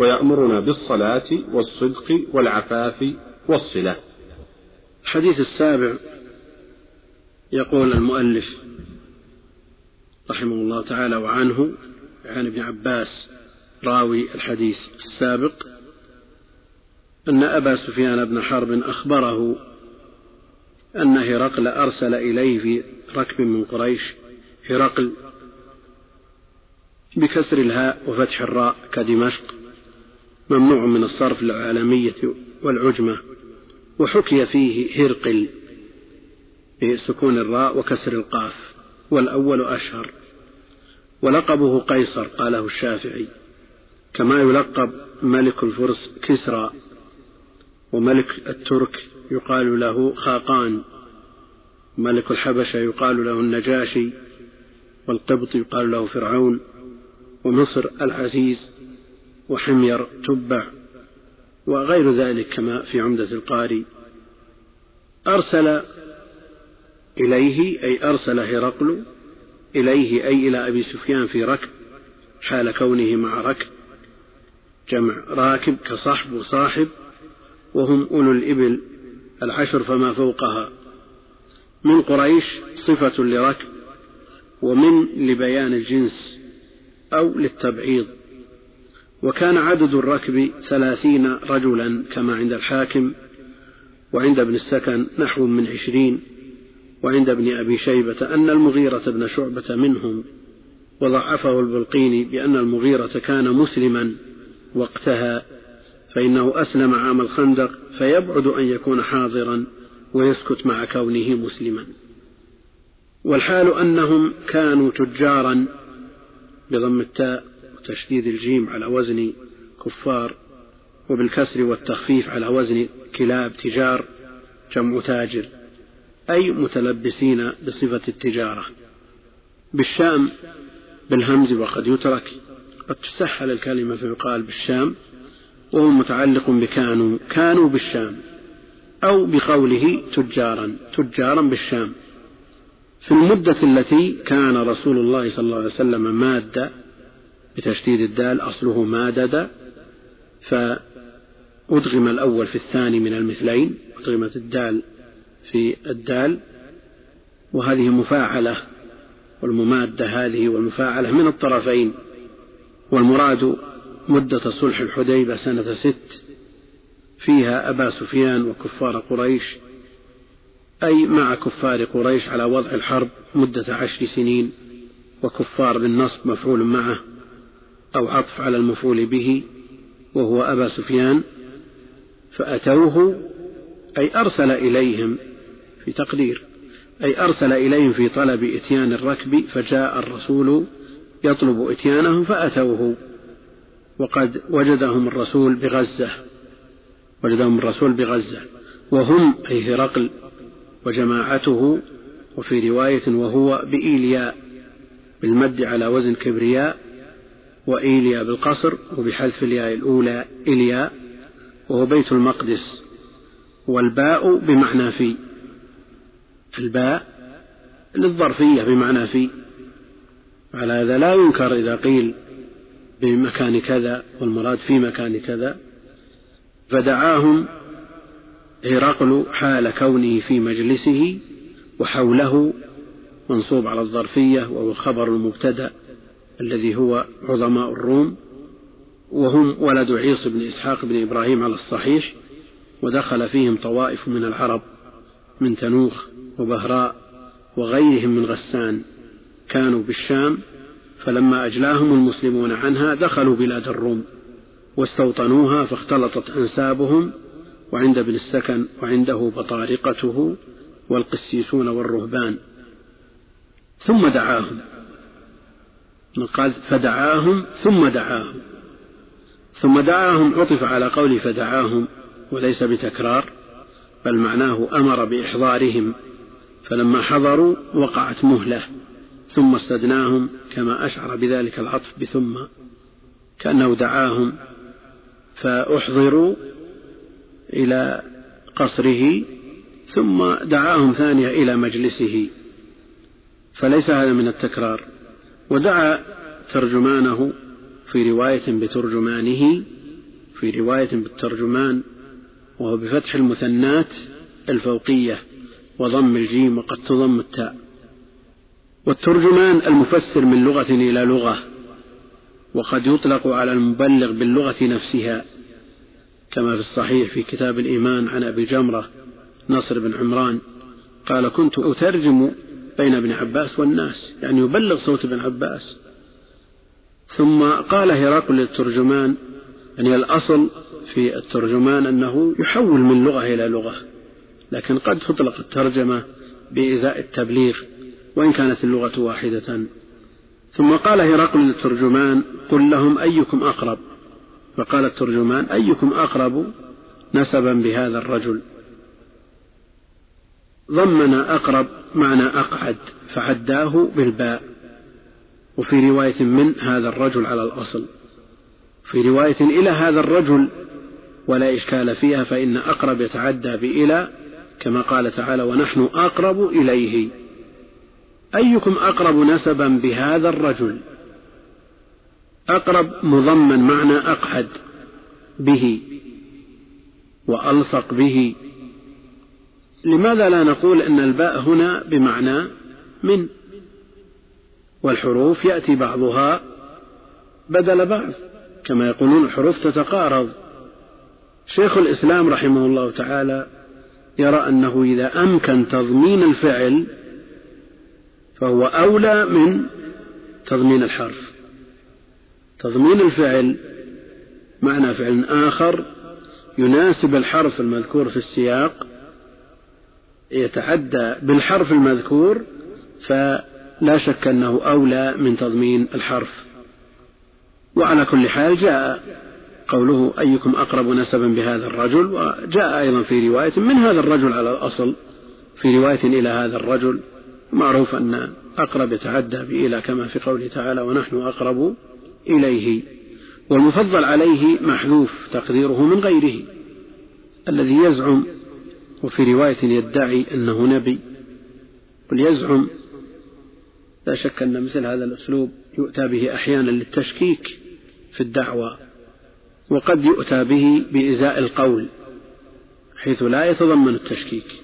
ويأمرنا بالصلاة والصدق والعفاف والصلة. الحديث السابع يقول المؤلف رحمه الله تعالى وعنه عن ابن عباس راوي الحديث السابق أن أبا سفيان بن حرب أخبره أن هرقل أرسل إليه في ركب من قريش هرقل بكسر الهاء وفتح الراء كدمشق. ممنوع من الصرف للعالمية والعجمة وحكي فيه هرقل بسكون الراء وكسر القاف والأول أشهر. ولقبه قيصر قاله الشافعي. كما يلقب ملك الفرس كسرى وملك الترك يقال له خاقان. ملك الحبشة يقال له النجاشي والقبط يقال له فرعون. ومصر العزيز وحمير تبع وغير ذلك كما في عمدة القاري. أرسل إليه أي أرسل هرقل إليه أي إلى أبي سفيان في ركب حال كونه مع ركب. جمع راكب كصحب وصاحب وهم أولو الإبل العشر فما فوقها. من قريش صفة لركب ومن لبيان الجنس أو للتبعيض. وكان عدد الركب ثلاثين رجلا كما عند الحاكم وعند ابن السكن نحو من عشرين وعند ابن أبي شيبة أن المغيرة بن شعبة منهم وضعفه البلقيني بأن المغيرة كان مسلما وقتها فإنه أسلم عام الخندق فيبعد أن يكون حاضرا ويسكت مع كونه مسلما. والحال أنهم كانوا تجارا بضم التاء وتشديد الجيم على وزن كفار وبالكسر والتخفيف على وزن كلاب تجار جمع تاجر أي متلبسين بصفة التجارة. بالشام بالهمز وقد يترك. قد تسهل الكلمة فيقال بالشام وهو متعلق بكانوا كانوا بالشام أو بقوله تجارا تجارا بالشام. في المدة التي كان رسول الله صلى الله عليه وسلم مادة بتشديد الدال أصله مادد فأدغم الأول في الثاني من المثلين أدغمت الدال في الدال وهذه مفاعلة والممادة هذه والمفاعلة من الطرفين والمراد مدة صلح الحديبة سنة ست فيها أبا سفيان وكفار قريش أي مع كفار قريش على وضع الحرب مدة عشر سنين وكفار بالنصب مفعول معه. أو عطف على المفعول به وهو أبا سفيان فأتوه أي أرسل إليهم في تقدير أي أرسل إليهم في طلب إتيان الركب فجاء الرسول يطلب إتيانهم فأتوه. وقد وجدهم الرسول بغزة وجدهم الرسول بغزة وهم أي هرقل وجماعته وفي رواية وهو بإيلياء بالمد على وزن كبرياء وإيليا بالقصر وبحذف الياء الأولى إلياء وهو بيت المقدس. والباء بمعنى في. الباء للظرفية بمعنى في. على هذا لا ينكر إذا قيل بمكان كذا والمراد في مكان كذا. فدعاهم هرقل حال كونه في مجلسه وحوله منصوب على الظرفية وهو خبر المبتدأ. الذي هو عظماء الروم وهم ولد عيص بن إسحاق بن إبراهيم على الصحيح ودخل فيهم طوائف من العرب من تنوخ وبهراء وغيرهم من غسان كانوا بالشام فلما أجلاهم المسلمون عنها دخلوا بلاد الروم واستوطنوها فاختلطت أنسابهم وعند ابن السكن وعنده بطارقته والقسيسون والرهبان. ثم دعاهم. قال فدعاهم ثم دعاهم. ثم دعاهم عطف على قول فدعاهم وليس بتكرار بل معناه أمر بإحضارهم. فلما حضروا وقعت مهلة ثم استدناهم كما أشعر بذلك العطف بثم كأنه دعاهم. فأحضروا إلى قصره ثم دعاهم ثانية إلى مجلسه. فليس هذا من التكرار. ودعا ترجمانه في رواية بترجمانه في رواية بالترجمان وهو بفتح المثنات الفوقية وضم الجيم وقد تضم التاء. والترجمان المفسر من لغة إلى لغة وقد يطلق على المبلغ باللغة نفسها كما في الصحيح في كتاب الإيمان عن أبي جمرة نصر بن عمران قال كنت أترجم بين ابن عباس والناس يعني يبلغ صوت ابن عباس. ثم قال هرقل للترجمان يعني الأصل في الترجمان أنه يحول من لغة إلى لغة لكن قد تطلق الترجمة بإزاء التبليغ وإن كانت اللغة واحدة. ثم قال هرقل للترجمان قل لهم أيكم أقرب؟ فقال الترجمان أيكم أقرب نسبا بهذا الرجل؟ ضمن أقرب معنى أقعد فعداه بالباء. وفي رواية من هذا الرجل على الأصل. في رواية إلى هذا الرجل ولا إشكال فيها فإن أقرب يتعدى بإلى كما قال تعالى ونحن أقرب إليه. أيكم أقرب نسبا بهذا الرجل؟ أقرب مضمن معنى أقعد به وألصق به لماذا لا نقول أن الباء هنا بمعنى من؟ والحروف يأتي بعضها بدل بعض كما يقولون الحروف تتقارض شيخ الإسلام رحمه الله تعالى يرى أنه إذا أمكن تضمين الفعل فهو أولى من تضمين الحرف. تضمين الفعل معنى فعل آخر يناسب الحرف المذكور في السياق يتعدى بالحرف المذكور فلا شك أنه أولى من تضمين الحرف. وعلى كل حال جاء قوله أيكم أقرب نسبا بهذا الرجل وجاء أيضا في رواية من هذا الرجل على الأصل في رواية إلى هذا الرجل. معروف أن أقرب يتعدى بإلى كما في قوله تعالى ونحن أقرب إليه والمفضل عليه محذوف تقديره من غيره الذي يزعم وفي رواية يدعي أنه نبي. وليزعم لا شك أن مثل هذا الأسلوب يؤتى به أحيانا للتشكيك في الدعوة وقد يؤتى به بإزاء القول حيث لا يتضمن التشكيك.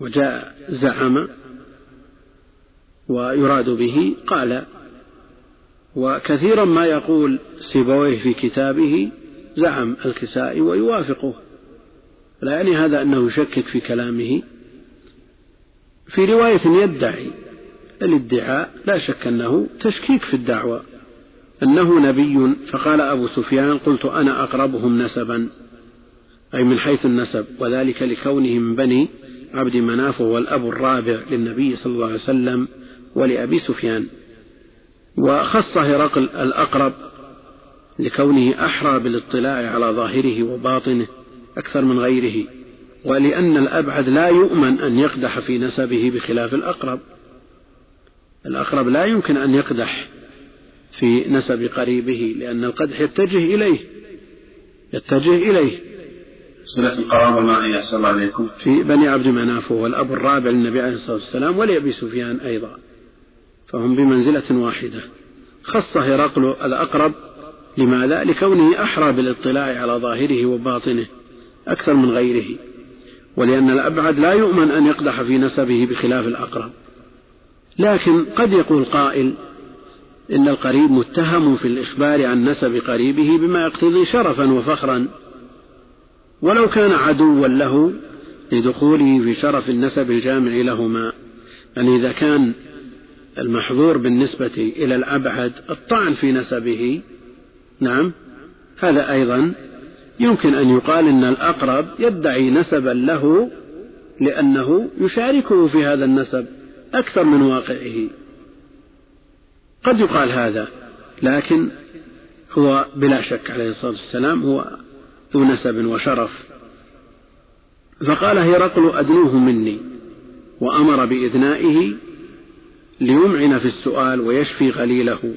وجاء زعم ويراد به قال وكثيرا ما يقول سيبويه في كتابه زعم الكسائي ويوافقه. لا يعني هذا أنه يشكك في كلامه. في رواية يدعي الادعاء لا شك أنه تشكيك في الدعوة. أنه نبي فقال أبو سفيان قلت أنا أقربهم نسبا أي من حيث النسب وذلك لكونه من بني عبد مناف وهو الأب الرابع للنبي صلى الله عليه وسلم ولأبي سفيان. وخص هرقل الأقرب لكونه أحرى بالاطلاع على ظاهره وباطنه. أكثر من غيره ولأن الأبعد لا يؤمن أن يقدح في نسبه بخلاف الأقرب. الأقرب لا يمكن أن يقدح في نسب قريبه لأن القدح يتجه إليه يتجه إليه. صلة القرابة ما الله عليكم. في بني عبد مناف هو الأب الرابع للنبي عليه الصلاة والسلام ولأبي سفيان أيضا. فهم بمنزلة واحدة. خص هرقل الأقرب لماذا؟ لكونه أحرى بالاطلاع على ظاهره وباطنه. أكثر من غيره ولأن الأبعد لا يؤمن أن يقدح في نسبه بخلاف الأقرب. لكن قد يقول قائل إن القريب متهم في الإخبار عن نسب قريبه بما يقتضي شرفا وفخرا. ولو كان عدوا له لدخوله في شرف النسب الجامع لهما. يعني إذا كان المحظور بالنسبة إلى الأبعد الطعن في نسبه نعم هذا أيضا يمكن أن يقال أن الأقرب يدعي نسبا له لأنه يشاركه في هذا النسب أكثر من واقعه. قد يقال هذا لكن هو بلا شك عليه الصلاة والسلام هو ذو نسب وشرف. فقال هرقل أدنوه مني وأمر بإذنائه ليمعن في السؤال ويشفي غليله.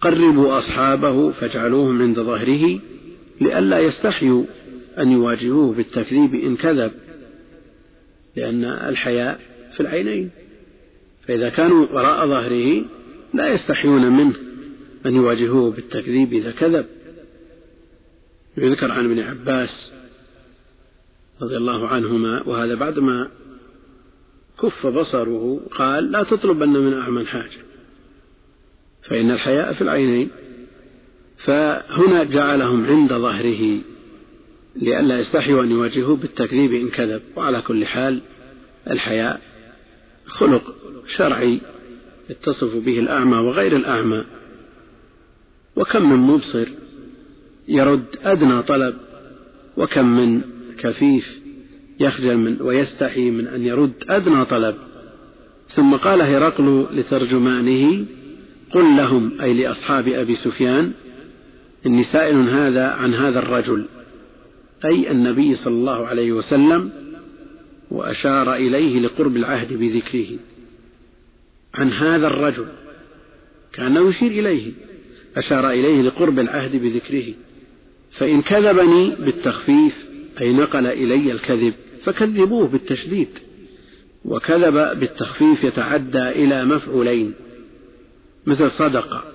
قربوا أصحابه فاجعلوهم عند ظهره لئلا يستحيوا أن يواجهوه بالتكذيب إن كذب لأن الحياء في العينين. فإذا كانوا وراء ظهره لا يستحيون منه أن يواجهوه بالتكذيب إذا كذب. يذكر عن ابن عباس رضي الله عنهما وهذا بعدما كف بصره قال لا تطلبن من أعمى حاجة فإن الحياء في العينين فهنا جعلهم عند ظهره لئلا يستحيوا أن يواجهوه بالتكذيب إن كذب. وعلى كل حال الحياء خلق شرعي يتصف به الأعمى وغير الأعمى. وكم من مبصر يرد أدنى طلب وكم من كفيف يخجل من ويستحي من أن يرد أدنى طلب. ثم قال هرقل لترجمانه قل لهم أي لأصحاب أبي سفيان إني سائل هذا عن هذا الرجل أي النبي صلى الله عليه وسلم وأشار إليه لقرب العهد بذكره. عن هذا الرجل كأنه يشير إليه أشار إليه لقرب العهد بذكره. فإن كذبني بالتخفيف أي نقل إلي الكذب فكذبوه بالتشديد. وكذب بالتخفيف يتعدى إلى مفعولين مثل صدق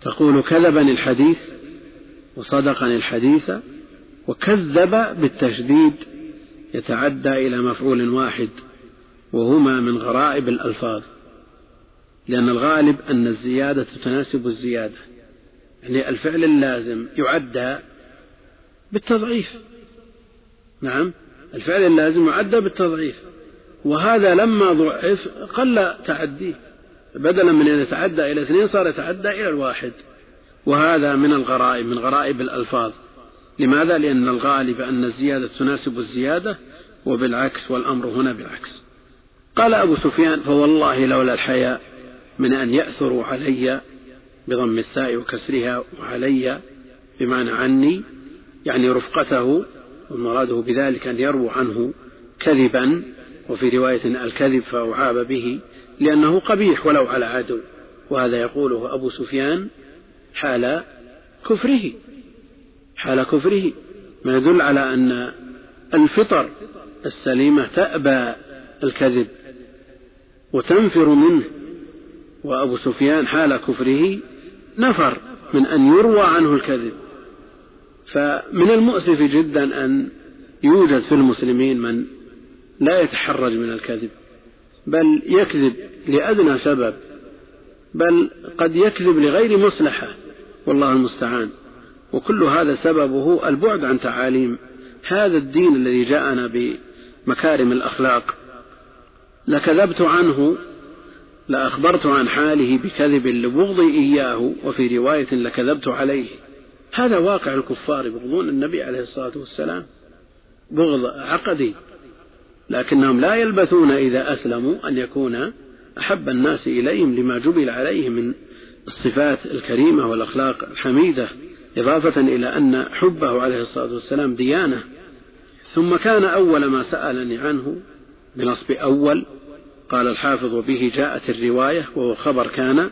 تقول كذبني الحديث وصدقني الحديث وكذب بالتشديد يتعدى إلى مفعول واحد وهما من غرائب الألفاظ لأن الغالب أن الزيادة تناسب الزيادة يعني الفعل اللازم يعدى بالتضعيف. نعم الفعل اللازم يعدى بالتضعيف وهذا لما ضعف قل تعديه. بدلا من أن يتعدى إلى اثنين صار يتعدى إلى الواحد. وهذا من الغرائب من غرائب الألفاظ. لماذا؟ لأن الغالب أن الزيادة تناسب الزيادة وبالعكس والأمر هنا بالعكس. قال أبو سفيان فوالله لولا الحياء من أن يأثروا علي بضم الثاء وكسرها وعلي بمعنى عني يعني رفقته ومراده بذلك أن يرووا عنه كذبا. وفي رواية الكذب فأعاب به لأنه قبيح ولو على عدو وهذا يقوله أبو سفيان حال كفره. حال كفره. ما يدل على أن الفطر السليمة تأبى الكذب وتنفر منه. وأبو سفيان حال كفره نفر من أن يروى عنه الكذب. فمن المؤسف جدا أن يوجد في المسلمين من لا يتحرج من الكذب. بل يكذب لأدنى سبب بل قد يكذب لغير مصلحة والله المستعان. وكل هذا سببه البعد عن تعاليم. هذا الدين الذي جاءنا بمكارم الأخلاق. لكذبت عنه لأخبرت عن حاله بكذب لبغضي إياه وفي رواية لكذبت عليه. هذا واقع الكفار يبغضون النبي عليه الصلاة والسلام. بغض عقدي. لكنهم لا يلبثون إذا أسلموا أن يكون أحب الناس إليهم لما جبل عليه من الصفات الكريمة والأخلاق الحميدة إضافة إلى أن حبه عليه الصلاة والسلام ديانة. ثم كان أول ما سألني عنه بنصب أول قال الحافظ به جاءت الرواية وهو خبر كان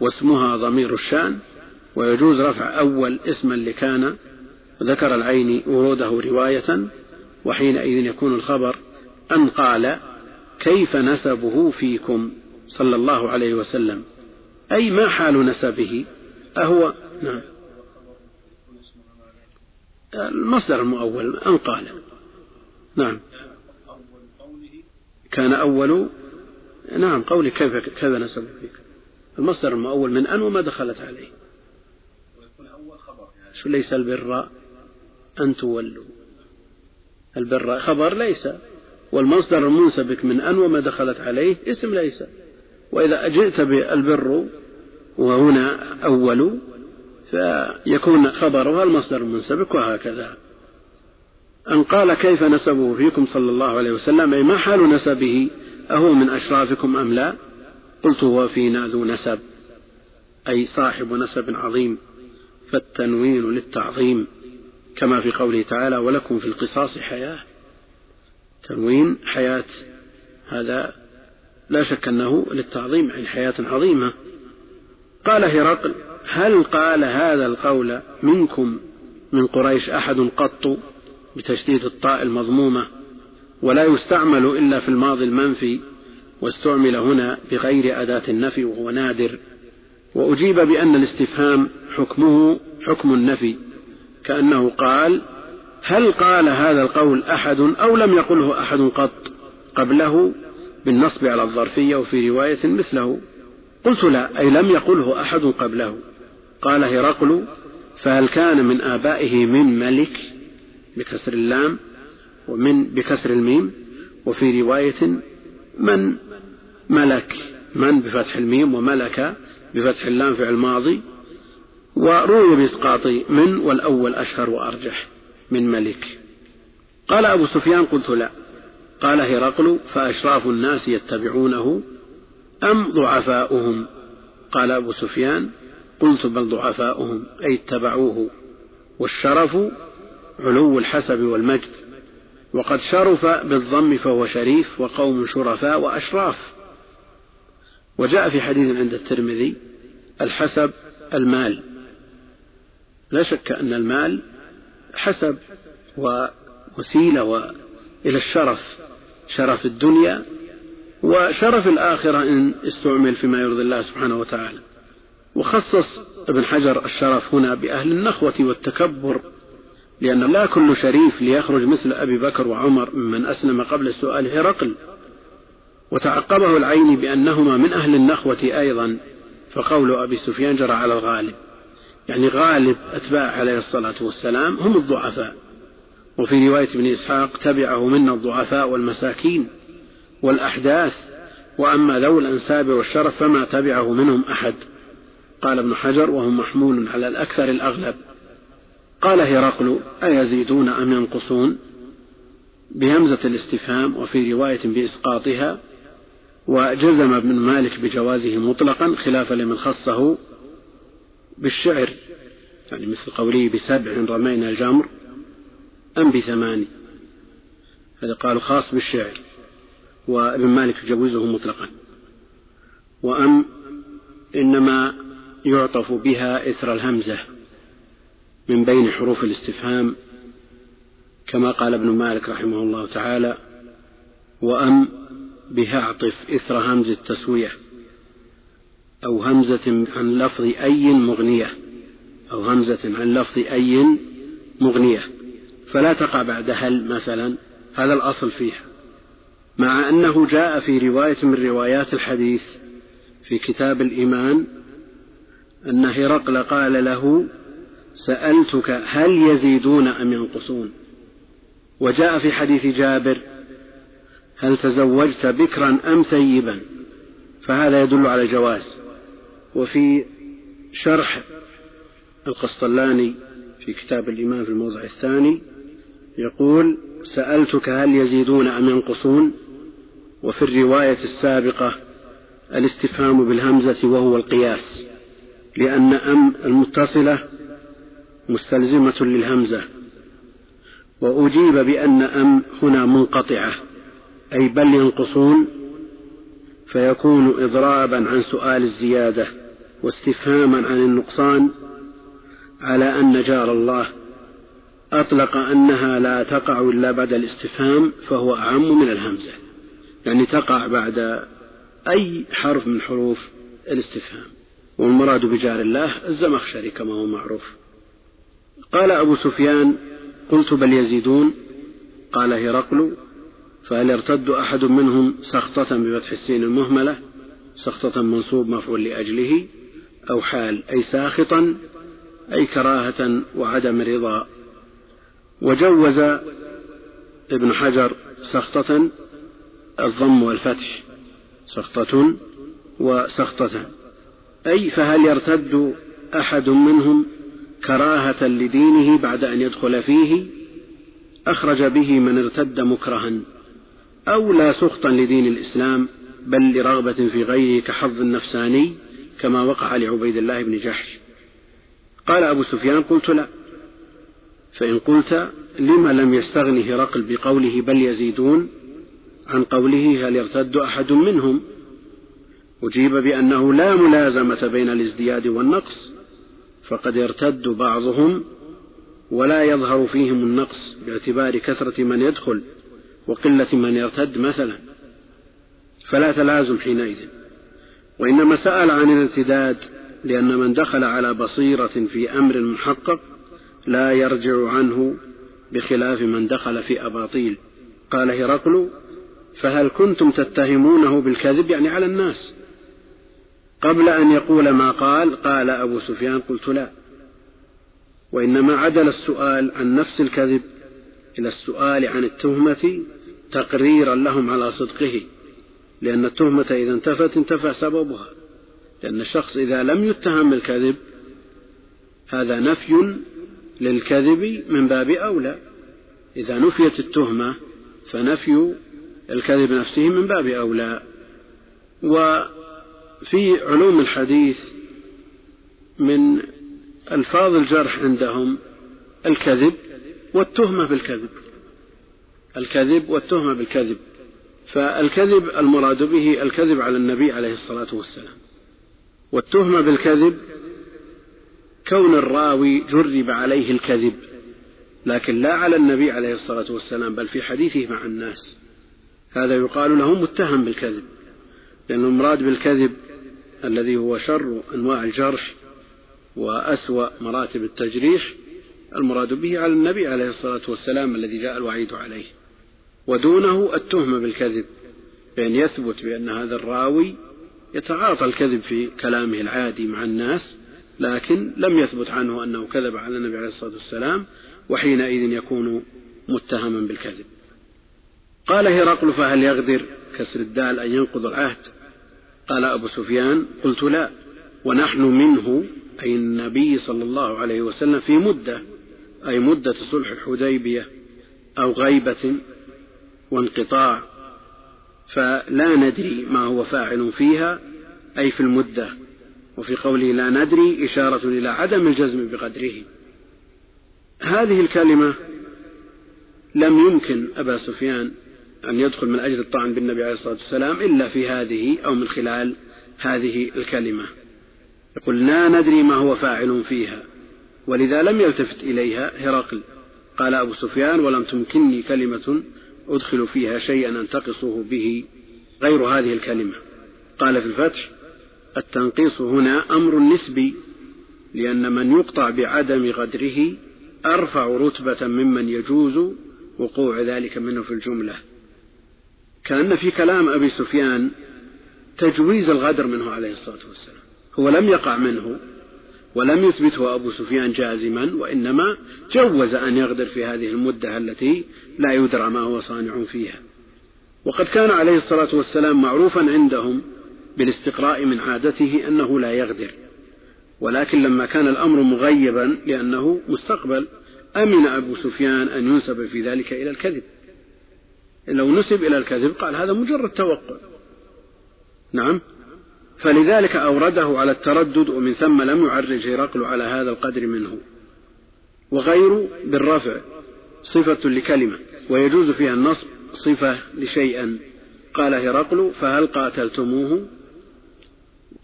واسمها ضمير الشأن ويجوز رفع أول اسما لكان ذكر العين وروده رواية وحينئذ يكون الخبر أن قال كيف نسبه فيكم صلى الله عليه وسلم؟ أي ما حال نسبه؟ أهو نعم. المصدر المؤول أن قال؟ نعم. كان أول نعم قولي كيف كيف نسبه فيك؟ المصدر المؤول من أن وما دخلت عليه. شو ليس البر أن تولوا؟ البر خبر ليس والمصدر المنسبك من أن وما دخلت عليه اسم ليس. وإذا جئت بالبر وهنا أول فيكون خبرها المصدر المنسبك وهكذا. أن قال كيف نسبه فيكم صلى الله عليه وسلم أي ما حال نسبه؟ أهو من أشرافكم أم لا؟ قلت هو فينا ذو نسب أي صاحب نسب عظيم فالتنوين للتعظيم كما في قوله تعالى ولكم في القصاص حياة. تنوين حياة. هذا لا شك أنه للتعظيم عن حياة عظيمة. قال هرقل هل قال هذا القول منكم من قريش أحد قط بتشديد الطاء المضمومة؟ ولا يستعمل إلا في الماضي المنفي واستعمل هنا بغير أداة النفي وهو نادر. وأجيب بأن الاستفهام حكمه حكم النفي كأنه قال هل قال هذا القول أحد أو لم يقله أحد قط قبله بالنصب على الظرفية وفي رواية مثله؟ قلت لا أي لم يقله أحد قبله. قال هرقل فهل كان من آبائه من ملك بكسر اللام ومن بكسر الميم؟ وفي رواية من ملك من بفتح الميم وملك بفتح اللام فعل ماضي وروي بإسقاط من والأول أشهر وأرجح. من ملك. قال أبو سفيان قلت لا. قال هرقل فأشراف الناس يتبعونه أم ضعفاؤهم؟ قال أبو سفيان قلت بل ضعفاؤهم أي اتبعوه. والشرف علو الحسب والمجد. وقد شرف بالضم فهو شريف وقوم شرفاء وأشراف. وجاء في حديث عند الترمذي الحسب المال. لا شك أن المال حسب ووسيلة إلى الشرف شرف الدنيا وشرف الآخرة إن استعمل فيما يرضي الله سبحانه وتعالى. وخصص ابن حجر الشرف هنا بأهل النخوة والتكبر لأن لا كل شريف ليخرج مثل أبي بكر وعمر ممن أسلم قبل السؤال هرقل. وتعقبه العين بأنهما من أهل النخوة أيضا فقول أبي سفيان جرى على الغالب. يعني غالب أتباع عليه الصلاة والسلام هم الضعفاء. وفي رواية ابن إسحاق تبعه منا الضعفاء والمساكين والأحداث وأما ذوي الأنساب والشرف فما تبعه منهم أحد. قال ابن حجر وهو محمول على الأكثر الأغلب. قال هرقل أيزيدون أم ينقصون؟ بهمزة الاستفهام وفي رواية بإسقاطها وجزم ابن مالك بجوازه مطلقا خلافا لمن خصه بالشعر يعني مثل قوله بسبع رمينا جمر أم بثمان هذا قال خاص بالشعر وابن مالك يجوزه مطلقا. وأم إنما يعطف بها إثر الهمزة من بين حروف الاستفهام كما قال ابن مالك رحمه الله تعالى وأم بها أعطف إثر همز التسوية. أو همزة عن لفظ أي مغنية أو همزة عن لفظ أي مغنية. فلا تقع بعد هل مثلا هذا الأصل فيها. مع أنه جاء في رواية من روايات الحديث في كتاب الإيمان أن هرقل قال له سألتك هل يزيدون أم ينقصون؟ وجاء في حديث جابر هل تزوجت بكرا أم ثيبا؟ فهذا يدل على الجواز وفي شرح القسطلاني في كتاب الإيمان في الموضع الثاني يقول سألتك هل يزيدون أم ينقصون؟ وفي الرواية السابقة الاستفهام بالهمزة وهو القياس لأن أم المتصلة مستلزمة للهمزة. وأجيب بأن أم هنا منقطعة أي بل ينقصون فيكون إضرابا عن سؤال الزيادة. واستفهاما عن النقصان على أن جار الله أطلق أنها لا تقع إلا بعد الاستفهام فهو أعم من الهمزة. يعني تقع بعد أي حرف من حروف الاستفهام. والمراد بجار الله الزمخشري كما هو معروف. قال أبو سفيان قلت بل يزيدون. قال هرقل فهل يرتد أحد منهم سخطة بفتح السين المهملة؟ سخطة منصوب مفعول لأجله. أو حال أي ساخطا أي كراهة وعدم رضا. وجوز ابن حجر سخطة الضم والفتح سخطة وسخطة. أي فهل يرتد أحد منهم كراهة لدينه بعد أن يدخل فيه؟ أخرج به من ارتد مكرها. أو لا سخطا لدين الإسلام بل لرغبة في غيره كحظ النفساني. كما وقع لعبيد الله بن جحش. قال أبو سفيان قلت لا. فإن قلت لم لم يستغن هرقل بقوله بل يزيدون عن قوله هل يرتد أحد منهم؟ أجيب بأنه لا ملازمة بين الازدياد والنقص فقد يرتد بعضهم ولا يظهر فيهم النقص باعتبار كثرة من يدخل وقلة من يرتد مثلا. فلا تلازم حينئذ. وإنما سأل عن الارتداد لأن من دخل على بصيرة في أمر محقق لا يرجع عنه بخلاف من دخل في أباطيل. قال هرقل فهل كنتم تتهمونه بالكذب يعني على الناس؟ قبل أن يقول ما قال قال أبو سفيان قلت لا. وإنما عدل السؤال عن نفس الكذب إلى السؤال عن التهمة تقريرا لهم على صدقه. لأن التهمة إذا انتفت انتفى سببها. لأن الشخص إذا لم يتهم بالكذب هذا نفي للكذب من باب أولى. إذا نفيت التهمة فنفي الكذب نفسه من باب أولى. وفي علوم الحديث من ألفاظ الجرح عندهم الكذب والتهمة بالكذب. الكذب والتهمة بالكذب. فالكذب المراد به الكذب على النبي عليه الصلاة والسلام. والتهمة بالكذب كون الراوي جرب عليه الكذب لكن لا على النبي عليه الصلاة والسلام بل في حديثه مع الناس. هذا يقال له متهم بالكذب لأن المراد بالكذب الذي هو شر أنواع الجرح وأسوأ مراتب التجريح المراد به على النبي عليه الصلاة والسلام الذي جاء الوعيد عليه. ودونه التهمة بالكذب بأن يثبت بأن هذا الراوي يتعاطى الكذب في كلامه العادي مع الناس لكن لم يثبت عنه أنه كذب على النبي عليه الصلاة والسلام وحينئذ يكون متهما بالكذب. قال هرقل فهل يغدر كسر الدال أن ينقض العهد؟ قال أبو سفيان قلت لا ونحن منه أي النبي صلى الله عليه وسلم في مدة أي مدة صلح الحديبية أو غيبة وانقطاع فلا ندري ما هو فاعل فيها أي في المدة. وفي قوله لا ندري إشارة إلى عدم الجزم بقدره. هذه الكلمة لم يمكن أبا سفيان أن يدخل من أجل الطعن بالنبي عليه الصلاة والسلام إلا في هذه أو من خلال هذه الكلمة. يقول لا ندري ما هو فاعل فيها ولذا لم يلتفت إليها هرقل. قال أبو سفيان ولم تمكنني كلمة أدخل فيها شيئا أنتقصه به غير هذه الكلمة. قال في الفتح التنقيص هنا أمر نسبي لأن من يقطع بعدم قدره أرفع رتبة ممن يجوز وقوع ذلك منه في الجملة. كأن في كلام أبي سفيان تجويز الغدر منه عليه الصلاة والسلام هو لم يقع منه ولم يثبته أبو سفيان جازما وإنما جوز أن يغدر في هذه المدة التي لا يدرى ما هو صانع فيها. وقد كان عليه الصلاة والسلام معروفا عندهم بالاستقراء من عادته أنه لا يغدر. ولكن لما كان الأمر مغيبا لأنه مستقبل أمن أبو سفيان أن ينسب في ذلك إلى الكذب. لو نسب إلى الكذب قال هذا مجرد توقع. نعم؟ فلذلك أورده على التردد ومن ثم لم يعرج هرقل على هذا القدر منه. وغير بالرفع صفة لكلمة ويجوز فيها النصب صفة لشيئا. قال هرقل فهل قاتلتموه؟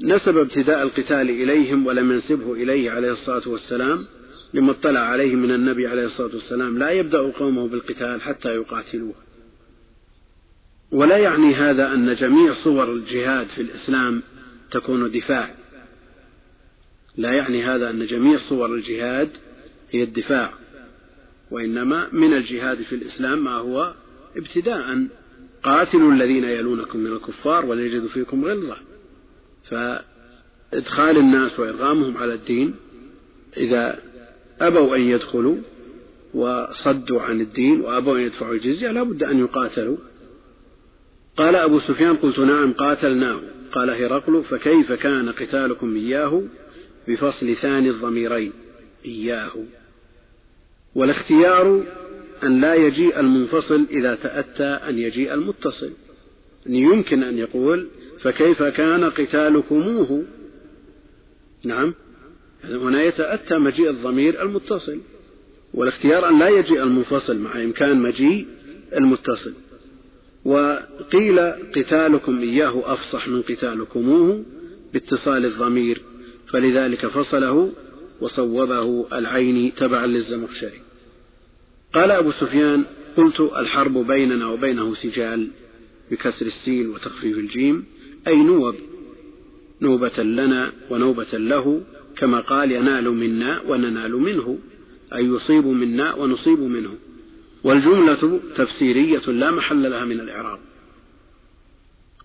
نسب ابتداء القتال إليهم ولم ينسبه إليه عليه الصلاة والسلام لما اطلع عليه من النبي عليه الصلاة والسلام. لا يبدأ قومه بالقتال حتى يقاتلوه. ولا يعني هذا أن جميع صور الجهاد في الإسلام تكون دفاع. لا يعني هذا أن جميع صور الجهاد هي الدفاع وإنما من الجهاد في الإسلام ما هو ابتداء. قاتلوا الذين يلونكم من الكفار وليجدوا فيكم غلظة. فإدخال الناس وإرغامهم على الدين إذا أبوا أن يدخلوا وصدوا عن الدين وأبوا أن يدفعوا الجزية لا بد أن يقاتلوا. قال أبو سفيان قلت نعم قاتلناه. قال هرقل فكيف كان قتالكم إياه بفصل ثاني الضميرين؟ إياه. والاختيار أن لا يجيء المنفصل إذا تأتى أن يجيء المتصل. يمكن أن يقول فكيف كان قتالكموه؟ نعم. يعني هنا يتأتى مجيء الضمير المتصل. والاختيار أن لا يجيء المنفصل مع إمكان مجيء المتصل. وقيل قتالكم إياه أفصح من قتالكموه باتصال الضمير فلذلك فصله وصوبه العين تبعا للزمخشري. قال أبو سفيان قلت الحرب بيننا وبينه سجال بكسر السين وتخفيف الجيم أي نوب نوبة لنا ونوبة له كما قال ينال منا وننال منه أي يصيب منا ونصيب منه. والجملة تفسيرية لا محل لها من الإعراب.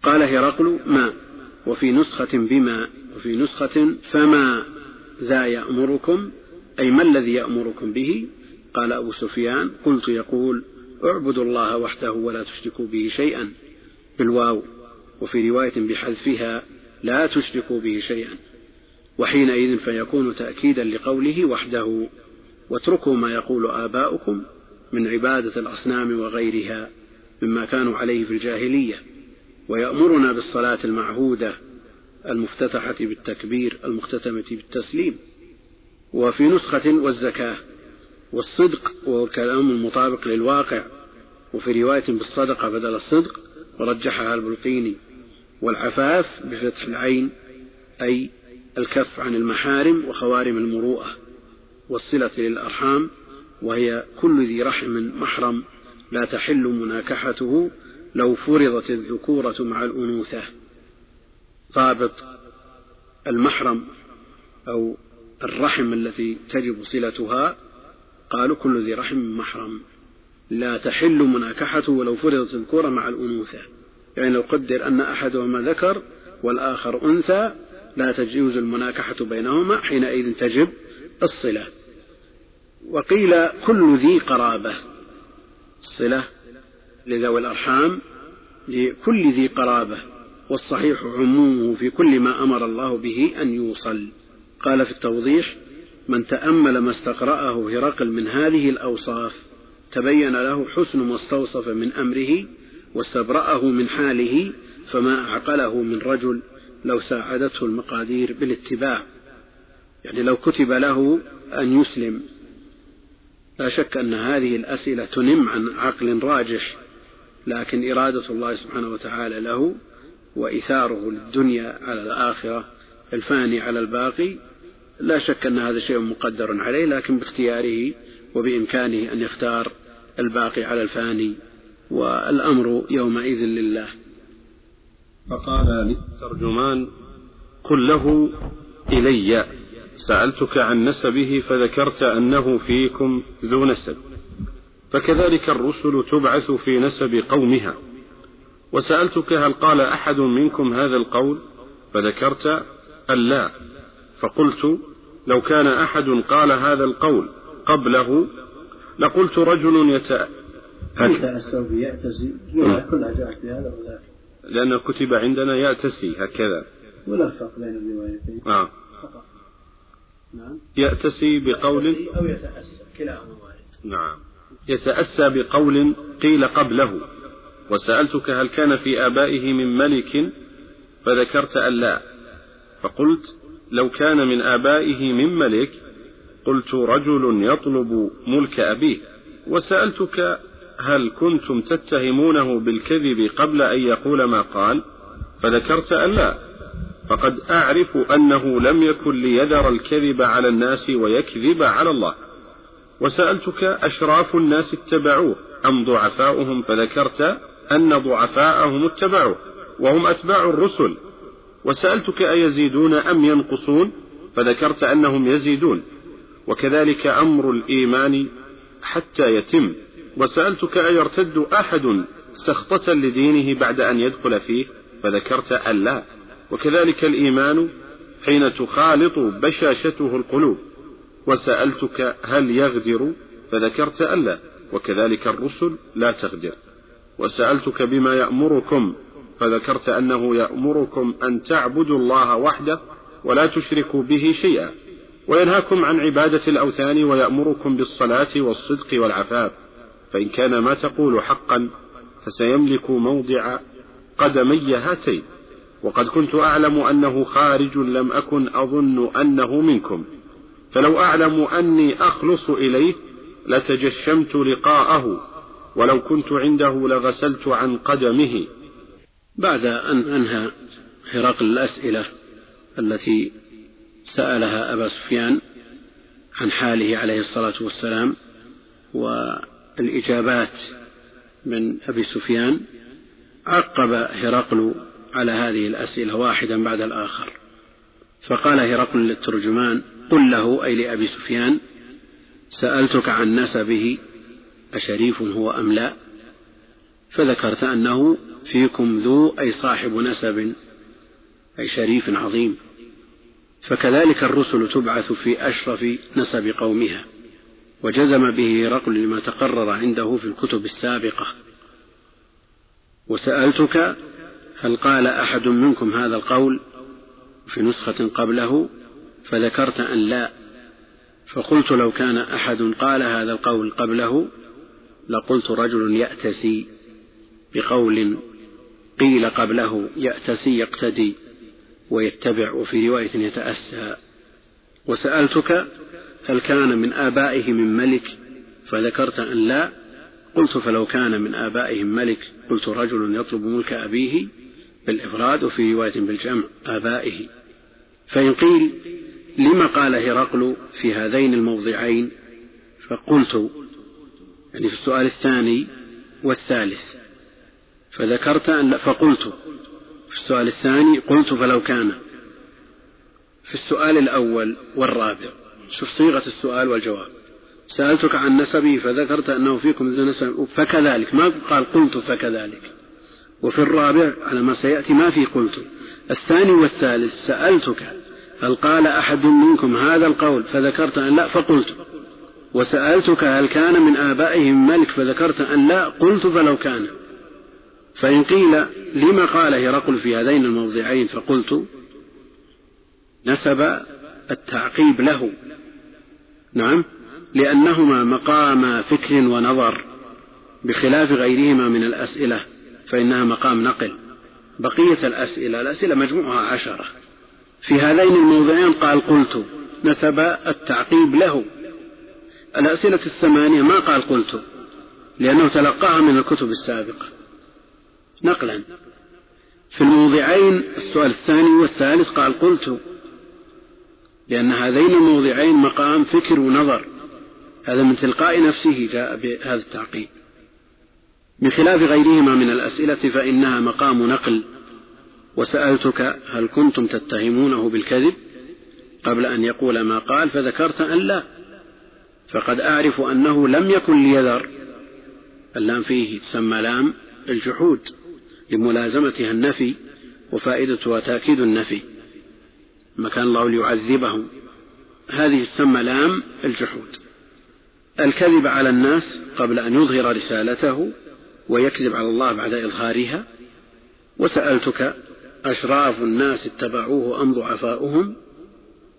قال هرقل ما وفي نسخة بما وفي نسخة فما ذا يأمركم؟ أي ما الذي يأمركم به؟ قال أبو سفيان قلت يقول اعبدوا الله وحده ولا تشركوا به شيئا بالواو وفي رواية بحذفها لا تشركوا به شيئا وحينئذ فيكون تأكيدا لقوله وحده. واتركوا ما يقول آباؤكم من عبادة الأصنام وغيرها مما كانوا عليه في الجاهلية ويأمرنا بالصلاة المعهودة المفتتحة بالتكبير المختتمة بالتسليم وفي نسخة والزكاة والصدق وهو الكلام المطابق للواقع وفي رواية بالصدقة بدل الصدق ورجحها البلقيني والعفاف بفتح العين أي الكف عن المحارم وخوارم المروءة والصلة للأرحام وهي كل ذي رحم محرم لا تحل مناكحته لو فرضت الذكورة مع الأنوثة. ضابط المحرم أو الرحم التي تجب صلتها قالوا كل ذي رحم محرم. لا تحل مناكحته ولو فرضت الذكورة مع الأنوثة. يعني لو قدر أن أحدهما ذكر والآخر أنثى لا تجوز المناكحة بينهما حينئذ تجب الصلة. وقيل كل ذي قرابة. الصلة لذوي الأرحام لكل ذي قرابة. والصحيح عمومه في كل ما أمر الله به أن يوصل. قال في التوضيح من تأمل ما استقرأه هرقل من هذه الأوصاف تبين له حسن ما استوصف من أمره واستبرأه من حاله فما أعقله من رجل لو ساعدته المقادير بالاتباع. يعني لو كتب له أن يسلم. لا شك أن هذه الأسئلة تنم عن عقل راجح لكن إرادة الله سبحانه وتعالى له وإيثاره للدنيا على الآخرة الفاني على الباقي لا شك أن هذا شيء مقدر عليه لكن باختياره وبإمكانه أن يختار الباقي على الفاني والأمر يومئذ لله. فقال للترجمان قل له إلي. سألتك عن نسبه فذكرت أنه فيكم ذو نسب فكذلك الرسل تبعث في نسب قومها. وسألتك هل قال أحد منكم هذا القول؟ فذكرت ألا فقلت لو كان أحد قال هذا القول قبله لقلت رجل يتأ يتأسى يأتسي. كلها جاءت بهذا لأنه كتب عندنا يأتسي هكذا. ولا فرق بين الروايتين. آه. نعم. يأتسي بقول أو يتأسى كلاهما وارد نعم. يتأسى بقول قيل قبله. وسألتك هل كان في آبائه من ملك؟ فذكرت أن لا. فقلت لو كان من آبائه من ملك قلت رجل يطلب ملك أبيه. وسألتك هل كنتم تتهمونه بالكذب قبل أن يقول ما قال؟ فذكرت أن لا. فقد أعرف أنه لم يكن ليذر الكذب على الناس ويكذب على الله. وسألتك أشراف الناس اتبعوه أم ضعفاؤهم فذكرت أن ضعفاءهم اتبعوه وهم أتباع الرسل. وسألتك أيزيدون أم ينقصون؟ فذكرت أنهم يزيدون. وكذلك أمر الإيمان حتى يتم. وسألتك أيرتد أحد سخطة لدينه بعد أن يدخل فيه؟ فذكرت أن لا. وكذلك الإيمان حين تخالط بشاشته القلوب. وسألتك هل يغدر؟ فذكرت أن لا وكذلك الرسل لا تغدر. وسألتك بما يأمركم؟ فذكرت أنه يأمركم أن تعبدوا الله وحده ولا تشركوا به شيئا. وينهاكم عن عبادة الأوثان ويأمركم بالصلاة والصدق والعفاف. فإن كان ما تقول حقا فسيملك موضع قدمي هاتين. وقد كنت أعلم أنه خارج لم أكن أظن أنه منكم. فلو أعلم أني أخلص إليه لتجشمت لقاءه ولو كنت عنده لغسلت عن قدمه. بعد أن أنهى هرقل الأسئلة التي سألها أبا سفيان عن حاله عليه الصلاة والسلام والإجابات من أبي سفيان عقب هرقل على هذه الأسئلة واحدا بعد الآخر. فقال هرقل للترجمان قل له أي لأبي سفيان سألتك عن نسبه أشريف هو أم لا؟ فذكرت أنه فيكم ذو أي صاحب نسب أي شريف عظيم. فكذلك الرسل تبعث في أشرف نسب قومها. وجزم به هرقل لما تقرر عنده في الكتب السابقة. وسألتك هل قال أحد منكم هذا القول في نسخة قبله فذكرت أن لا؟ فقلت لو كان أحد قال هذا القول قبله لقلت رجل يأتسي بقول قيل قبله يأتسي يقتدي ويتبع وفي رواية يتأسى. وسألتك هل كان من آبائه من ملك فذكرت أن لا؟ قلت فلو كان من آبائهم ملك. قلت رجل يطلب ملك أبيه بالإفراد وفي رواية بالجمع آبائه. فإن قيل لم قال هرقل في هذين الموضعين فقلت يعني في السؤال الثاني والثالث فذكرت أن فقلت في السؤال الثاني قلت فلو كان. في السؤال الأول والرابع شوف صيغة السؤال والجواب. سألتك عن نسبه فذكرت أنه فيكم ذو نسب فكذلك ما قال قلت فكذلك. وفي الرابع على ما سيأتي ما في قلت. الثاني والثالث سألتك هل قال أحد منكم هذا القول فذكرت أن لا؟ فقلت. وسألتك هل كان من آبائهم ملك فذكرت أن لا؟ قلت فلو كان. فإن قيل لما قال هرقل في هذين الموضعين فقلت نسب التعقيب له. نعم لأنهما مقام فكر ونظر بخلاف غيرهما من الأسئلة. فإنها مقام نقل. بقية الأسئلة الأسئلة مجموعها عشرة. في هذين الموضعين قال قلت نسب التعقيب له. الأسئلة الثمانية ما قال قلت لأنه تلقاها من الكتب السابقة. نقلا. في الموضعين السؤال الثاني والثالث قال قلت لأن هذين الموضعين مقام فكر ونظر. هذا من تلقاء نفسه جاء بهذا التعقيب. بخلاف غيرهما من الأسئلة فإنها مقام نقل. وسألتك هل كنتم تتهمونه بالكذب؟ قبل أن يقول ما قال فذكرت أن لا. فقد أعرف أنه لم يكن ليذر. اللام فيه تسمى لام الجحود لملازمتها النفي وفائدتها تأكيد النفي. ما كان الله ليعذبهم هذه تسمى لام الجحود. الكذب على الناس قبل أن يظهر رسالته ويكذب على الله بعد إظهارها. وسألتك أشراف الناس اتبعوه أم ضعفاؤهم؟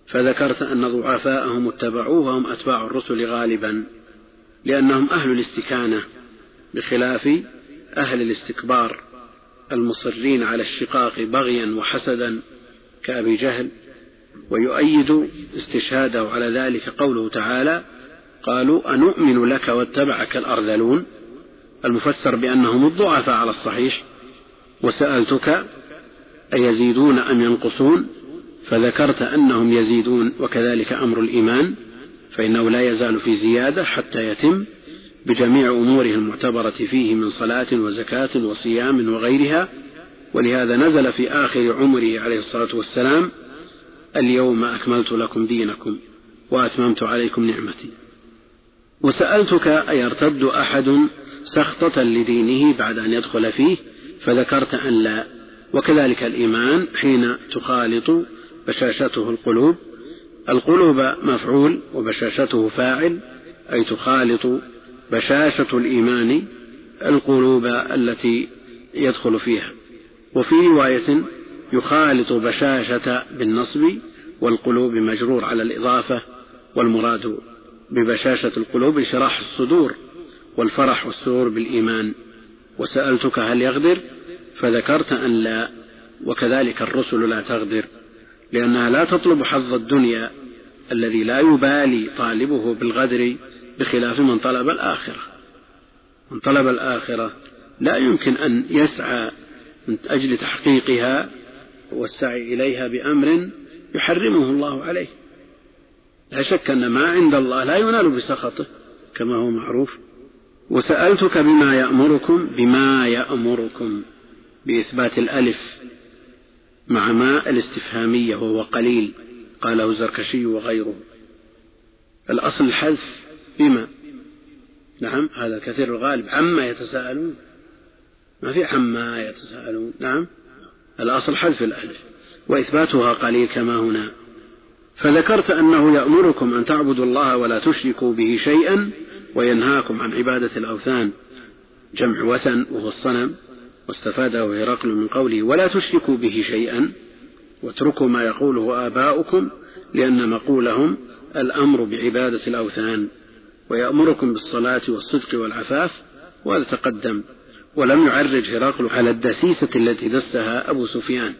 فذكرت أن ضعفاءهم اتبعوه هم أتباع الرسل غالبا لأنهم أهل الاستكانة بخلاف أهل الاستكبار المصرين على الشقاق بغيا وحسدا كأبي جهل. ويؤيد استشهاده على ذلك قوله تعالى قالوا أنؤمن لك واتبعك الأرذلون؟ المفسر بأنهم الضعفاء على الصحيح وسألتك أيزيدون أم ينقصون؟ فذكرت أنهم يزيدون وكذلك أمر الإيمان فإنه لا يزال في زيادة حتى يتم بجميع أموره المعتبرة فيه من صلاة وزكاة وصيام وغيرها. ولهذا نزل في آخر عمره عليه الصلاة والسلام اليوم أكملت لكم دينكم وأتممت عليكم نعمتي. وسألتك أيرتد أحد سخطة لدينه بعد أن يدخل فيه فذكرت أن لا. وكذلك الإيمان حين تخالط بشاشته القلوب. القلوب مفعول وبشاشته فاعل أي تخالط بشاشة الإيمان القلوب التي يدخل فيها. وفي رواية يخالط بشاشة بالنصب والقلوب مجرور على الإضافة والمراد ببشاشة القلوب انشراح الصدور. والفرح والسرور بالإيمان. وسألتك هل يغدر؟ فذكرت أن لا وكذلك الرسل لا تغدر لأنها لا تطلب حظ الدنيا الذي لا يبالي طالبه بالغدر بخلاف من طلب الآخرة. من طلب الآخرة لا يمكن أن يسعى من أجل تحقيقها والسعي إليها بأمر يحرمه الله عليه. لا شك أن ما عند الله لا ينال بسخطه كما هو معروف. وسألتك بما يأمركم بما يأمركم بإثبات الألف مع ما الاستفهامية وهو قليل قاله الزركشي وغيره. الأصل الحذف بما. نعم هذا كثير الغالب. عما يتساءلون. ما في عما يتساءلون. نعم الأصل حذف الألف وإثباتها قليل كما هنا. فذكرت أنه يأمركم أن تعبدوا الله ولا تشركوا به شيئا وينهاكم عن عبادة الأوثان. جمع وثن وهو الصنم. واستفاده هرقل من قوله ولا تشركوا به شيئا. واتركوا ما يقوله آباؤكم لأن مقولهم الأمر بعبادة الأوثان. ويأمركم بالصلاة والصدق والعفاف وهذا تقدم ولم يعرج هرقل على الدسيسة التي دسها أبو سفيان.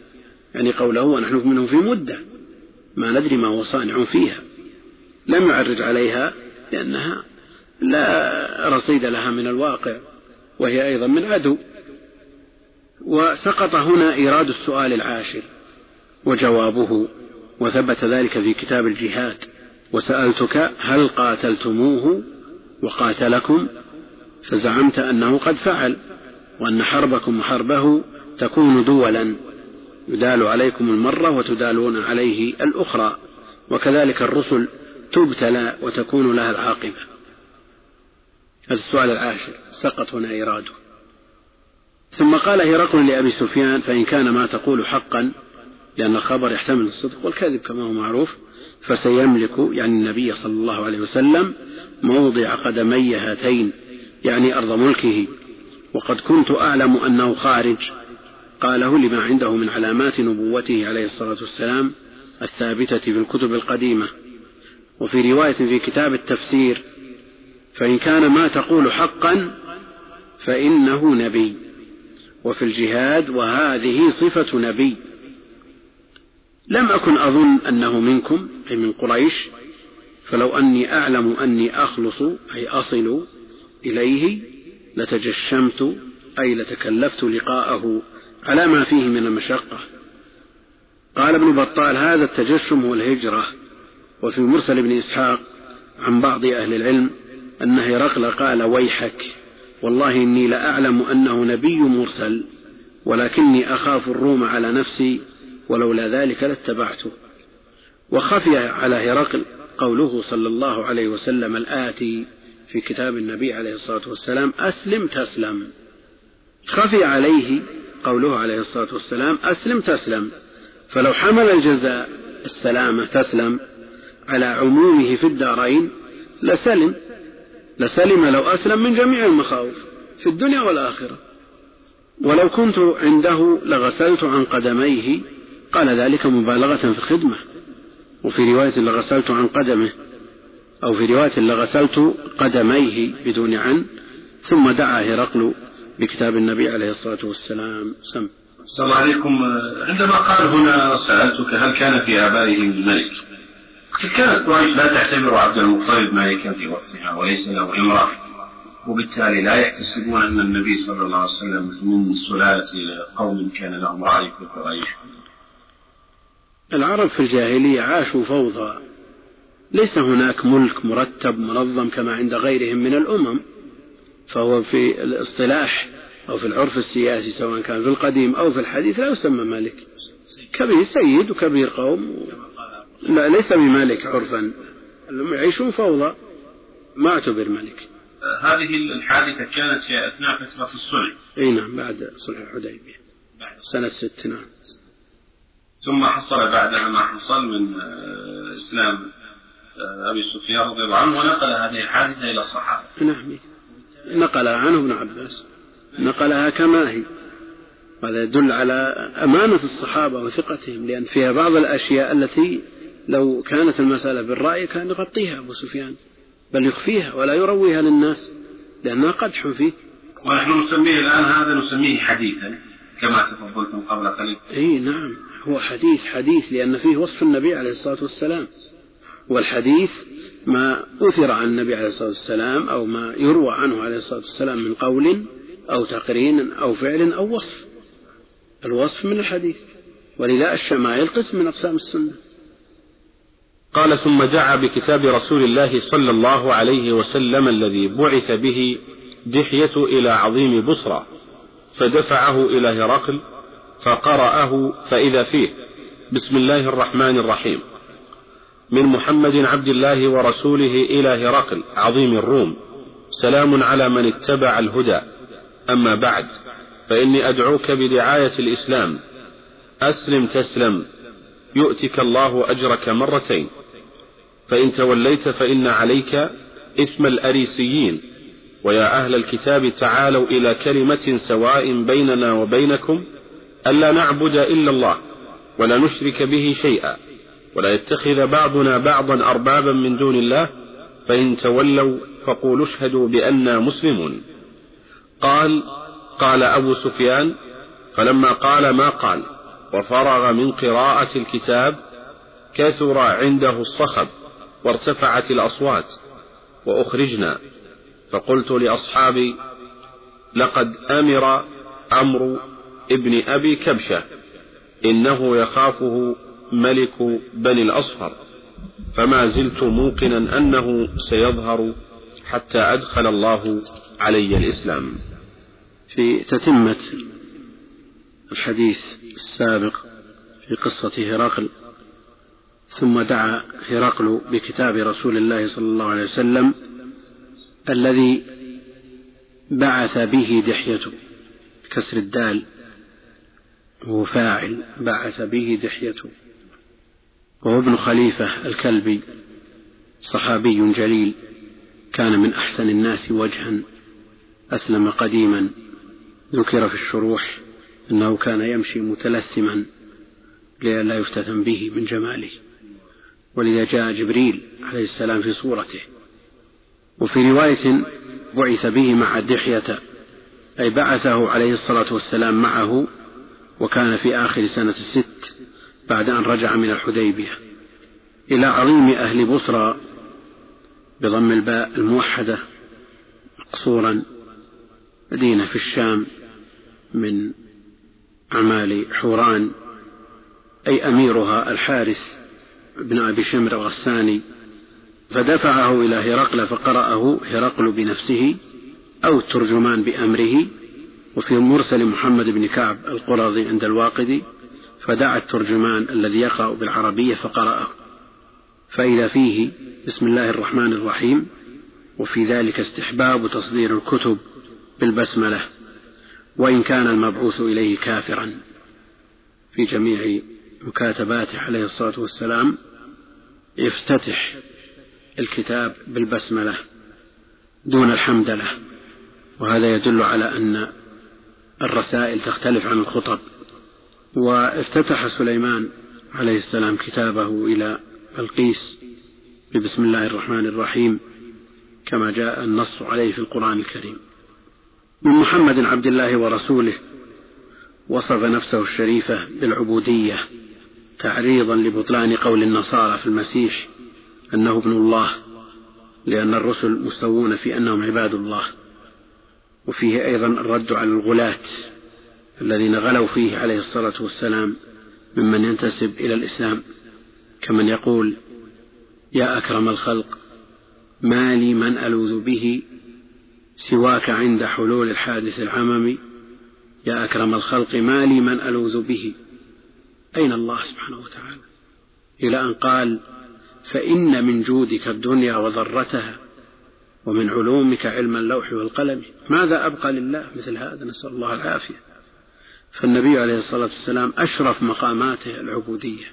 يعني قوله ونحن منه في مدة. ما ندري ما هو صانع فيها. لم يعرج عليها لأنها لا رصيد لها من الواقع وهي أيضا من عدو. وسقط هنا إيراد السؤال العاشر وجوابه وثبت ذلك في كتاب الجهاد. وسألتك هل قاتلتموه؟ وقاتلكم؟ فزعمت أنه قد فعل وأن حربكم وحربه تكون دولا. يدال عليكم المرة وتدالون عليه الأخرى. وكذلك الرسل تبتلى وتكون لها العاقبة. السؤال العاشر سقط هنا إيراده ثم قال هرقل لأبي سفيان فإن كان ما تقول حقا لأن الخبر يحتمل الصدق والكذب كما هو معروف فسيملك يعني النبي صلى الله عليه وسلم موضع قدمي هاتين يعني أرض ملكه. وقد كنت أعلم أنه خارج. قاله لما عنده من علامات نبوته عليه الصلاة والسلام الثابتة في الكتب القديمة. وفي رواية في كتاب التفسير فإن كان ما تقول حقا فإنه نبي. وفي الجهاد وهذه صفة نبي. لم أكن أظن أنه منكم أي من قريش فلو أني أعلم أني أخلص أي أصل إليه لتجشمت أي لتكلفت لقاءه على ما فيه من المشقة. قال ابن بطال هذا التجشم هو الهجرة وفي مرسل ابن إسحاق عن بعض أهل العلم أن هرقل قال ويحك والله إني لأعلم أنه نبي مرسل ولكني أخاف الروم على نفسي ولولا ذلك لاتبعته وخفي على هرقل قوله صلى الله عليه وسلم الآتي في كتاب النبي عليه الصلاة والسلام أسلم تسلم. خفي عليه قوله عليه الصلاة والسلام أسلم تسلم. فلو حمل الجزاء السلامة تسلم. على عمومه في الدارين لسلم. لسلم لو أسلم من جميع المخاوف في الدنيا والآخرة. ولو كنت عنده لغسلت عن قدميه. قال ذلك مبالغة في الخدمة. وفي رواية لغسلت عن قدمه. أو في رواية لغسلت قدميه بدون عن. ثم دعا هرقل بكتاب النبي عليه الصلاة والسلام. سم. السلام عليكم. عندما قال هنا سألتك هل كان في آبائهم ملك؟ كانت قريش لا تعتبر عبد المطلب ملكا في وقتها وليس له امرأة. وبالتالي لا يحتسبون أن النبي صلى الله عليه وسلم من سلالة قوم كان لهم رأي في قريش. العرب في الجاهلية عاشوا فوضى. ليس هناك ملك مرتب منظم كما عند غيرهم من الأمم. فهو في الاصطلاح أو في العرف السياسي سواء كان في القديم أو في الحديث لا يسمى ملك. كبير سيد وكبير قوم. لا ليس بملك عرفا. يعيشون فوضى ما اعتبر ملك هذه الحادثة كانت في أثناء فترة الصلح. أي نعم بعد صلح الحديبية. سنة ست نعم. ثم حصل بعدها ما حصل من آه، إسلام آه، أبي سفيان رضي الله عنه ونقل هذه الحادثة إلى الصحابة. نعم. نقلها عنه ابن عباس. نقلها كما هي. وهذا يدل على أمانة الصحابة وثقتهم لأن فيها بعض الأشياء التي لو كانت المسألة بالرأي كان يغطيها أبو سفيان بل يخفيها ولا يرويها للناس لأنها قدح فيه. ونحن نسميه الآن هذا نسميه حديثا كما تفضلتم قبل قليل. إي نعم هو حديث حديث لأن فيه وصف النبي عليه الصلاة والسلام. والحديث ما أثر عن النبي عليه الصلاة والسلام أو ما يروى عنه عليه الصلاة والسلام من قول أو تقرين أو فعل أو وصف. الوصف من الحديث. ولذا الشمائل قسم من أقسام السنة. قال ثم دعا بكتاب رسول الله صلى الله عليه وسلم الذي بعث به دحية إلى عظيم بصرى فدفعه إلى هرقل فقرأه فإذا فيه بسم الله الرحمن الرحيم. من محمد عبد الله ورسوله إلى هرقل عظيم الروم. سلام على من اتبع الهدى. أما بعد فإني أدعوك بدعاية الإسلام. أسلم تسلم. يؤتك الله أجرك مرتين. فإن توليت فإن عليك إثم الأريسيين. ويا أهل الكتاب تعالوا إلى كلمة سواء بيننا وبينكم ألا نعبد إلا الله ولا نشرك به شيئا ولا يتخذ بعضنا بعضا أربابا من دون الله. فإن تولوا فقولوا اشهدوا بأننا مسلمون. قال قال أبو سفيان فلما قال ما قال وفرغ من قراءة الكتاب كثر عنده الصخب. وارتفعت الأصوات وأخرجنا. فقلت لأصحابي لقد أمر عمرو ابن أبي كبشة إنه يخافه ملك بني الأصفر فما زلت موقنا أنه سيظهر حتى أدخل الله علي الإسلام. في تتمة الحديث السابق في قصة هرقل ثم دعا هرقل بكتاب رسول الله صلى الله عليه وسلم الذي بعث به دحيته بكسر الدال هو فاعل بعث به دحيته وهو ابن خليفة الكلبي صحابي جليل كان من أحسن الناس وجها أسلم قديما. ذكر في الشروح أنه كان يمشي متلثما لئلا يفتتن به من جماله. ولذا جاء جبريل عليه السلام في صورته. وفي رواية بعث به مع دحية أي بعثه عليه الصلاة والسلام معه وكان في آخر سنة الست بعد أن رجع من الحديبية. إلى عظيم أهل بصرى بضم الباء الموحدة مقصورا مدينة في الشام من أعمال حوران أي أميرها الحارث. بن أبي شمر الغساني فدفعه إلى هرقل فقرأه هرقل بنفسه أو الترجمان بأمره وفي مرسل محمد بن كعب القرظي عند الواقدي فدعا الترجمان الذي يقرأ بالعربية فقرأه. فإذا فيه بسم الله الرحمن الرحيم وفي ذلك استحباب تصدير الكتب بالبسملة وإن كان المبعوث إليه كافرا. في جميع مكاتباته عليه الصلاة والسلام يفتتح الكتاب بالبسملة دون الحمدلة. وهذا يدل على أن الرسائل تختلف عن الخطب. وافتتح سليمان عليه السلام كتابه إلى بلقيس ببسم الله الرحمن الرحيم كما جاء النص عليه في القرآن الكريم. من محمد عبد الله ورسوله وصف نفسه الشريفة بالعبودية تعريضا لبطلان قول النصارى في المسيح أنه ابن الله لأن الرسل مستوون في أنهم عباد الله. وفيه أيضا الرد على الغلاة الذين غلوا فيه عليه الصلاة والسلام ممن ينتسب إلى الإسلام كمن يقول يا أكرم الخلق ما لي من ألوذ به سواك عند حلول الحادث العممي يا أكرم الخلق ما لي من ألوذ به أين الله سبحانه وتعالى؟ إلى أن قال فإن من جودك الدنيا وضرتها ومن علومك علم اللوح والقلم ماذا أبقى لله مثل هذا؟ نسأل الله العافية. فالنبي عليه الصلاة والسلام أشرف مقاماته العبودية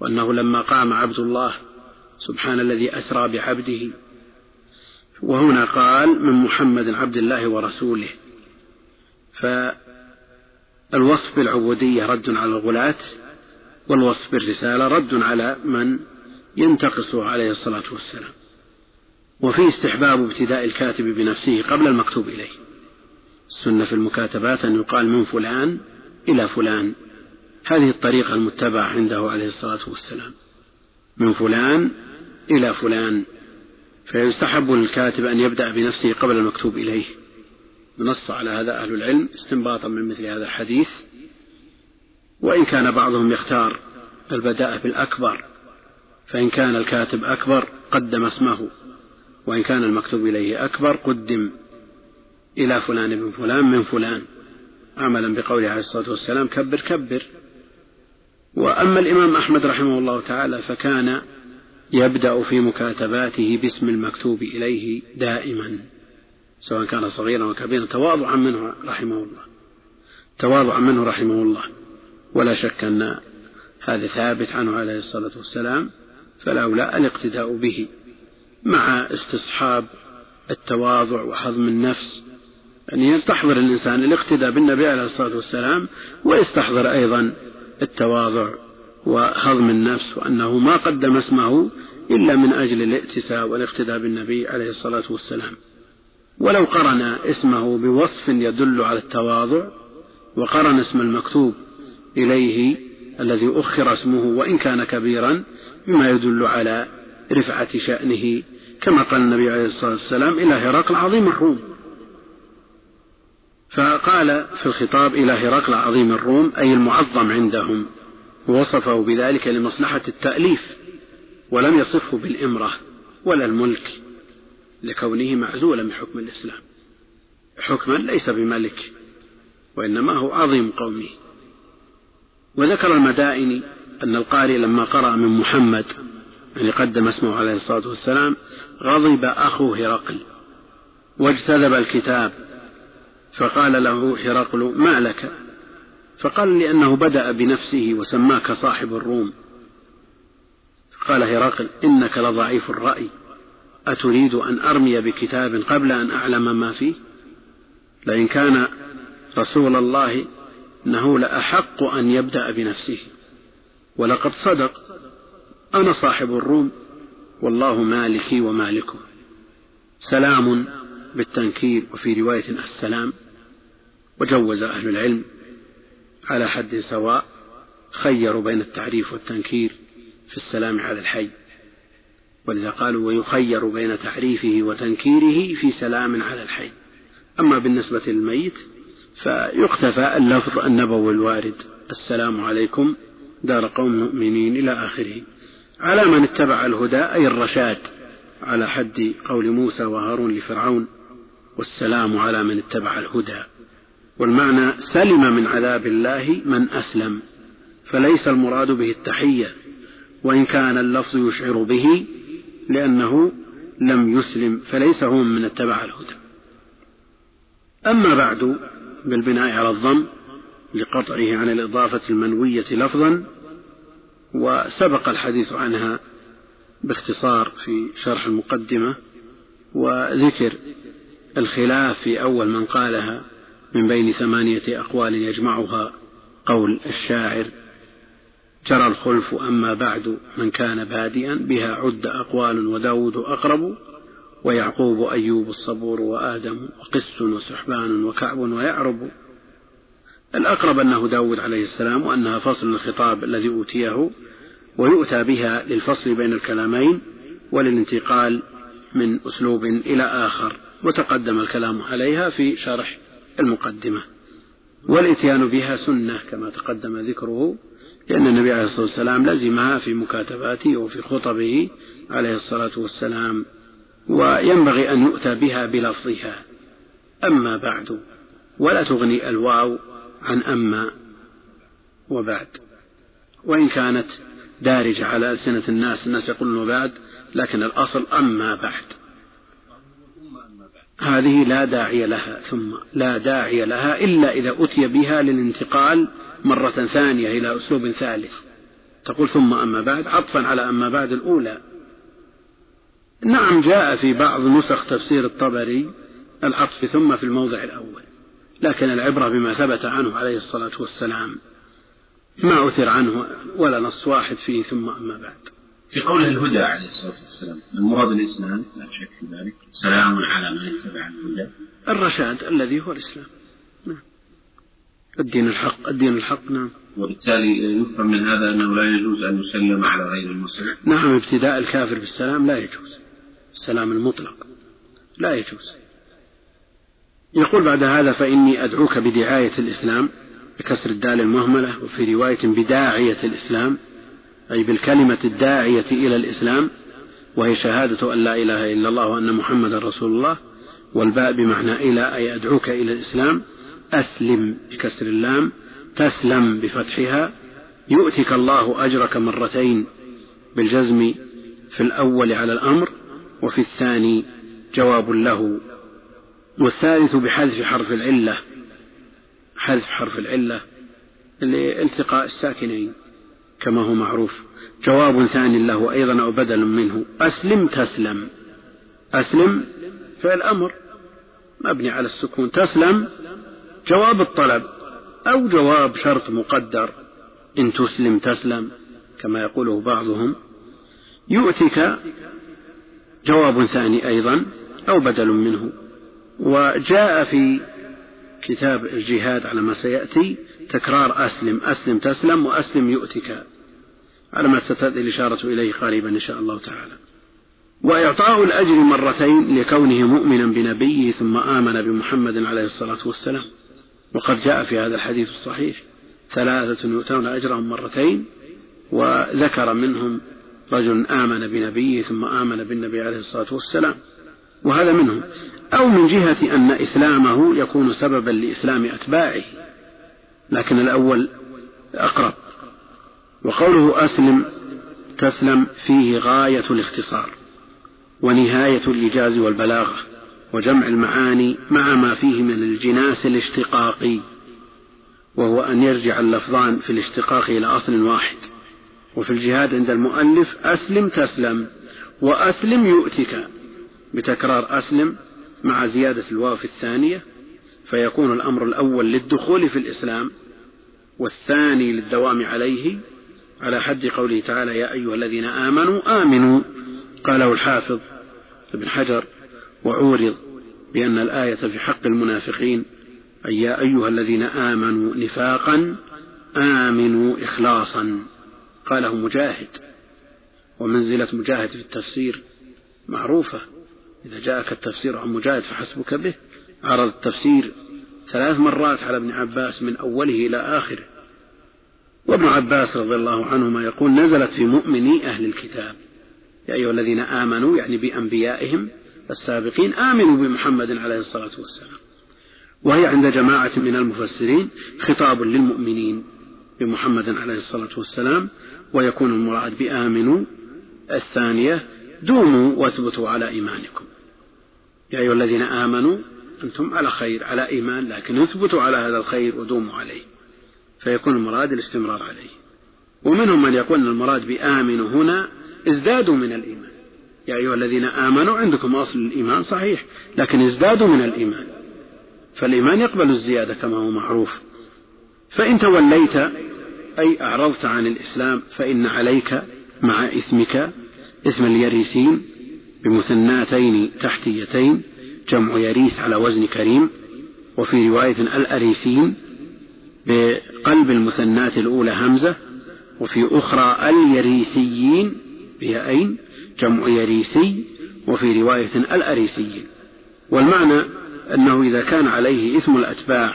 وأنه لما قام عبد الله سبحان الذي أسرى بعبده وهنا قال من محمد عبد الله ورسوله. فالوصف بالعبودية رد على الغلاة والوصف بالرسالة رد على من ينتقصه عليه الصلاة والسلام. وفي استحباب ابتداء الكاتب بنفسه قبل المكتوب إليه. السنة في المكاتبات أن يقال من فلان إلى فلان. هذه الطريقة المتبعة عنده عليه الصلاة والسلام. من فلان إلى فلان. فيستحب للكاتب أن يبدأ بنفسه قبل المكتوب إليه. نص على هذا أهل العلم استنباطا من مثل هذا الحديث وإن كان بعضهم يختار البداء بالأكبر فإن كان الكاتب أكبر قدم اسمه وإن كان المكتوب إليه أكبر قدم إلى فلان بن فلان من فلان. عملا بقوله عليه الصلاة والسلام كبر كبر. وأما الإمام أحمد رحمه الله تعالى فكان يبدأ في مكاتباته باسم المكتوب إليه دائما. سواء كان صغيرا أو كبيرا تواضعا منه رحمه الله. تواضعا منه رحمه الله. ولا شك أن هذا ثابت عنه عليه الصلاة والسلام فالأولى الاقتداء به مع استصحاب التواضع وحظم النفس يعني يستحضر الإنسان الاقتداء بالنبي عليه الصلاة والسلام ويستحضر أيضا التواضع وهضم النفس وأنه ما قدم اسمه إلا من أجل الائتساء والاقتداء بالنبي عليه الصلاة والسلام. ولو قرن اسمه بوصف يدل على التواضع وقرن اسم المكتوب إليه الذي أخر اسمه وإن كان كبيرا بما يدل على رفعة شأنه كما قال النبي عليه الصلاة والسلام إلى هرقل عظيم الروم. فقال في الخطاب إلى هرقل عظيم الروم أي المعظم عندهم ووصفه بذلك لمصلحة التأليف ولم يصفه بالإمرة ولا الملك. لكونه معزولا من حكم الإسلام. حكما ليس بملك وإنما هو عظيم قومه. وذكر المدائن أن القارئ لما قرأ من محمد يعني قدم اسمه عليه الصلاة والسلام غضب أخو هرقل واجتذب الكتاب فقال له هرقل ما لك؟ فقال لأنه بدأ بنفسه وسماك صاحب الروم. قال هرقل إنك لضعيف الرأي. أتريد أن أرمي بكتاب قبل أن أعلم ما فيه؟ لئن كان رسول الله إنه لأحق أن يبدأ بنفسه. ولقد صدق. أنا صاحب الروم. والله مالكي ومالكه سلام بالتنكير وفي رواية السلام. وجوز أهل العلم على حد سواء خيروا بين التعريف والتنكير في السلام على الحي. ولذا قالوا ويخير بين تعريفه وتنكيره في سلام على الحي. أما بالنسبة للميت فيقتفى اللفظ النبوي الوارد. السلام عليكم دار قوم مؤمنين إلى آخره. على من اتبع الهدى أي الرشاد على حد قول موسى وهارون لفرعون. والسلام على من اتبع الهدى. والمعنى سلم من عذاب الله من أسلم. فليس المراد به التحية. وإن كان اللفظ يشعر به لأنه لم يسلم فليس هو من اتبع الهدى. أما بعد بالبناء على الضم لقطعه عن الإضافة المنوية لفظا وسبق الحديث عنها باختصار في شرح المقدمة وذكر الخلاف في أول من قالها من بين ثمانية أقوال يجمعها قول الشاعر جرى الخلف أما بعد من كان بادئا بها عد أقوال وداود أقرب ويعقوب أيوب الصبور وآدم وقس وسحبان وكعب ويعرب. الأقرب أنه داود عليه السلام وأنها فصل الخطاب الذي أوتيه ويؤتى بها للفصل بين الكلامين وللانتقال من أسلوب إلى آخر وتقدم الكلام عليها في شرح المقدمة. والإتيان بها سنة كما تقدم ذكره. لأن النبي عليه الصلاة والسلام لزمها في مكاتباته وفي خطبه عليه الصلاة والسلام وينبغي أن يؤتى بها بلفظها. أما بعد ولا تغني الواو عن أما وبعد. وإن كانت دارجة على ألسنة الناس الناس يقولون وبعد لكن الأصل أما بعد. هذه لا داعي لها ثم لا داعي لها إلا إذا أتي بها للانتقال مرة ثانية إلى أسلوب ثالث. تقول ثم أما بعد عطفا على أما بعد الأولى. نعم جاء في بعض نسخ تفسير الطبري العطف ثم في الموضع الأول لكن العبرة بما ثبت عنه عليه الصلاة والسلام ما أثر عنه ولا نص واحد فيه ثم أما بعد. في قول الهدى عليه الصلاة والسلام المراد الإسلام لا شك في ذلك سلام على من اتبع الهدى. الرشاد الذي هو الإسلام. نعم. الدين الحق الدين الحق نعم. وبالتالي يفهم من هذا أنه لا يجوز أن يسلم على غير المسلم. نعم ابتداء الكافر بالسلام لا يجوز. السلام المطلق لا يجوز. يقول بعد هذا فإني أدعوك بدعاية الإسلام بكسر الدال المهملة وفي رواية بداعية الإسلام أي بالكلمة الداعية إلى الإسلام وهي شهادة أن لا إله إلا الله وأن محمدا رسول الله والباء بمعنى إلى أي أدعوك إلى الإسلام أسلم بكسر اللام تسلم بفتحها يؤتك الله أجرك مرتين بالجزم في الأول على الأمر وفي الثاني جواب له. والثالث بحذف حرف العلة حذف حرف العلة لالتقاء الساكنين. كما هو معروف. جواب ثاني له أيضا أو بدل منه. أسلم تسلم. أسلم فعل أمر. مبني على السكون. تسلم. جواب الطلب. أو جواب شرط مقدر. إن تسلم تسلم كما يقوله بعضهم. يؤتك. جواب ثاني أيضا أو بدل منه. وجاء في كتاب الجهاد على ما سيأتي تكرار أسلم. أسلم تسلم وأسلم يؤتك. على ما ستأتي الإشارة إليه قريبا إن شاء الله تعالى. وإعطاء الأجر مرتين لكونه مؤمنا بنبيه ثم آمن بمحمد عليه الصلاة والسلام. وقد جاء في هذا الحديث الصحيح ثلاثة يؤتون أجرهم مرتين وذكر منهم رجل آمن بنبيه ثم آمن بالنبي عليه الصلاة والسلام. وهذا منهم. أو من جهة أن إسلامه يكون سببا لإسلام أتباعه. لكن الأول أقرب. وقوله أسلم تسلم فيه غاية الاختصار ونهاية الإيجاز والبلاغة وجمع المعاني مع ما فيه من الجناس الاشتقاقي وهو أن يرجع اللفظان في الاشتقاق إلى أصل واحد. وفي الجهاد عند المؤلف أسلم تسلم وأسلم يؤتك. بتكرار أسلم مع زيادة الواو في الثانية فيكون الأمر الأول للدخول في الإسلام والثاني للدوام عليه على حد قوله تعالى يا أيها الذين آمنوا آمنوا. قاله الحافظ ابن حجر وعورض بأن الآية في حق المنافقين أي يا أيها الذين آمنوا نفاقا آمنوا إخلاصا. قاله مجاهد. ومنزلة مجاهد في التفسير معروفة. إذا جاءك التفسير عن مجاهد فحسبك به. عرض التفسير ثلاث مرات على ابن عباس من أوله إلى آخره. وابن عباس رضي الله عنهما يقول نزلت في مؤمني أهل الكتاب. يا أيها الذين آمنوا يعني بأنبيائهم السابقين آمنوا بمحمد عليه الصلاة والسلام. وهي عند جماعة من المفسرين خطاب للمؤمنين بمحمد عليه الصلاة والسلام ويكون المراد بآمنوا الثانية دوموا واثبتوا على إيمانكم. يا أيها الذين آمنوا أنتم على خير على إيمان لكن اثبتوا على هذا الخير ودوموا عليه. فيكون المراد الاستمرار عليه. ومنهم من يقول المراد بآمنوا هنا ازدادوا من الإيمان. يا أيها الذين آمنوا عندكم أصل الإيمان صحيح لكن ازدادوا من الإيمان. فالإيمان يقبل الزيادة كما هو معروف. فإن توليت أي أعرضت عن الإسلام فإن عليك مع إثمك اسم اليريسين بمثناتين تحتيتين جمع يريس على وزن كريم. وفي رواية الأريسين بقلب المثنات الأولى همزة وفي أخرى اليريسيين بيائين جمع يريسي وفي رواية الأريسيين والمعنى أنه إذا كان عليه إثم الأتباع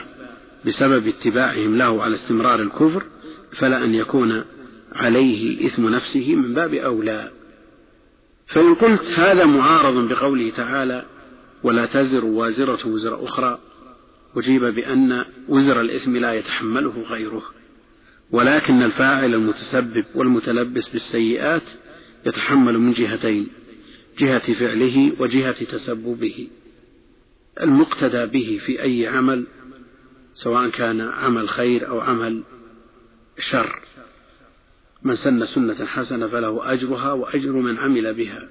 بسبب اتباعهم له على استمرار الكفر فلا أن يكون عليه إثم نفسه من باب أولى. فإن قلت هذا معارض بقوله تعالى ولا تزر وازرة وزر أخرى أجيب بأن وزر الإثم لا يتحمله غيره ولكن الفاعل المتسبب والمتلبس بالسيئات يتحمل من جهتين جهة فعله وجهة تسببه. المقتدى به في أي عمل سواء كان عمل خير أو عمل شر. من سن سنة حسنة فله أجرها وأجر من عمل بها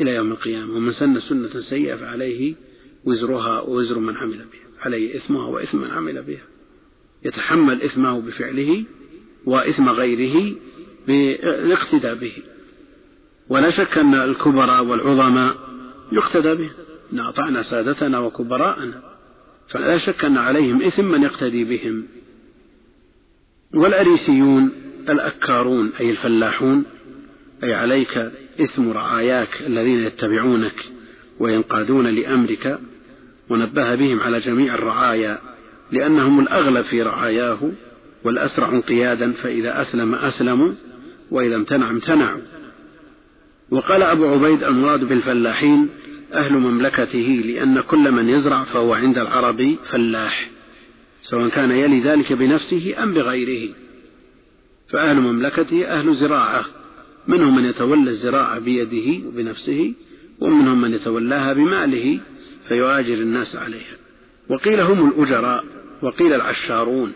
إلى يوم القيامة ومن سن سنة سيئة فعليه وزرها ووزر من عمل بها عليه إثمها وإثم من عمل بها. يتحمل إثمه بفعله وإثم غيره بالاقتداء به. ولا شك أن الكبراء والعظماء يقتدى بهم إن أطعنا سادتنا وكبراءنا فلا شك أن عليهم إثم من يقتدي بهم. والأريسيون الأكارون أي الفلاحون أي عليك إثم رعاياك الذين يتبعونك. وينقادون لأمرك ونبه بهم على جميع الرعايا لأنهم الأغلب في رعاياه والأسرع انقيادا فإذا أسلم أسلموا وإذا امتنع امتنعوا وقال أبو عبيد المراد بالفلاحين أهل مملكته لأن كل من يزرع فهو عند العرب فلاح سواء كان يلي ذلك بنفسه أم بغيره. فأهل مملكته أهل زراعة منهم من يتولى الزراعة بيده وبنفسه ومنهم من يتولاها بماله فيؤاجر الناس عليها. وقيل هم الأجراء وقيل العشارون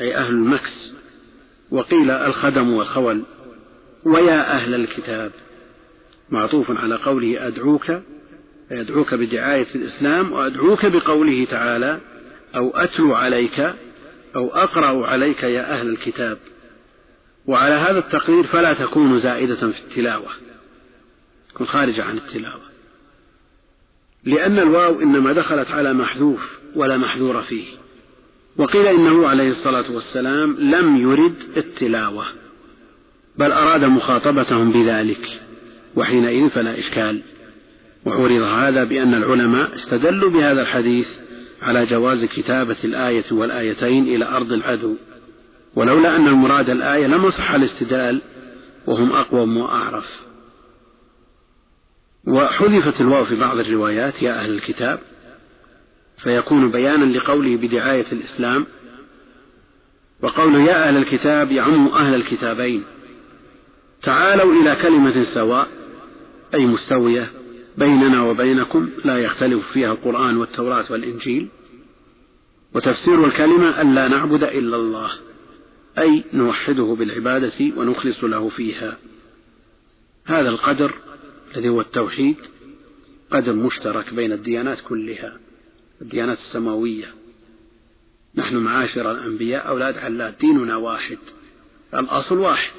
أي أهل المكس. وقيل الخدم والخول ويا أهل الكتاب. معطوف على قوله أدعوك يدعوك بدعاية الإسلام وأدعوك بقوله تعالى أو أتلو عليك أو أقرأ عليك يا أهل الكتاب. وعلى هذا التقدير فلا تكون زائدة في التلاوة. تكون خارجة عن التلاوة. لأن الواو إنما دخلت على محذوف ولا محذور فيه. وقيل إنه عليه الصلاة والسلام لم يرد التلاوة بل أراد مخاطبتهم بذلك وحينئذ فلا إشكال. وعرض هذا بأن العلماء استدلوا بهذا الحديث على جواز كتابة الآية والآيتين إلى أرض العدو. ولولا أن المراد الآية لما صح الاستدلال وهم أقوم وأعرف. وحذفت الواو في بعض الروايات يا أهل الكتاب فيكون بيانا لقوله بدعاية الإسلام وقوله يا أهل الكتاب يعم أهل الكتابين. تعالوا إلى كلمة سواء أي مستوية بيننا وبينكم لا يختلف فيها القرآن والتوراة والإنجيل. وتفسير الكلمة ألا نعبد إلا الله أي نوحده بالعبادة ونخلص له فيها. هذا القدر الذي هو التوحيد قدر مشترك بين الديانات كلها الديانات السماوية. نحن معاشر الأنبياء أولاد علات ديننا واحد الأصل واحد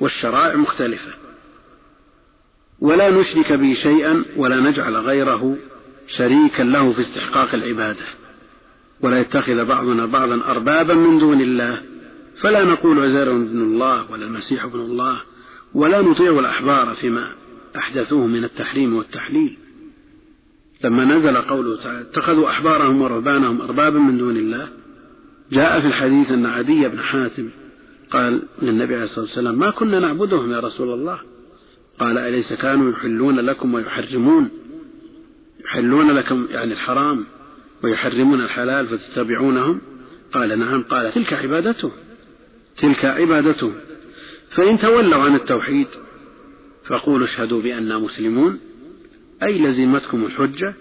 والشرائع مختلفة. ولا نشرك به شيئا ولا نجعل غيره شريكا له في استحقاق العبادة. ولا يتخذ بعضنا بعضا أربابا من دون الله. فلا نقول عزير بن الله ولا المسيح ابن الله ولا نطيع الأحبار فيما أحدثوه من التحريم والتحليل. لما نزل قوله تعالى اتخذوا أحبارهم ورهبانهم أربابا من دون الله جاء في الحديث أن عدي بن حاتم قال للنبي عليه الصلاة والسلام ما كنا نعبدهم يا رسول الله؟ قال أليس كانوا يحلون لكم ويحرمون؟ يحلون لكم يعني الحرام ويحرمون الحلال فتتبعونهم؟ قال نعم. قال تلك عبادته تلك عبادته فإن تولوا عن التوحيد فقولوا اشهدوا بأننا مسلمون. أي لزمتكم الحجة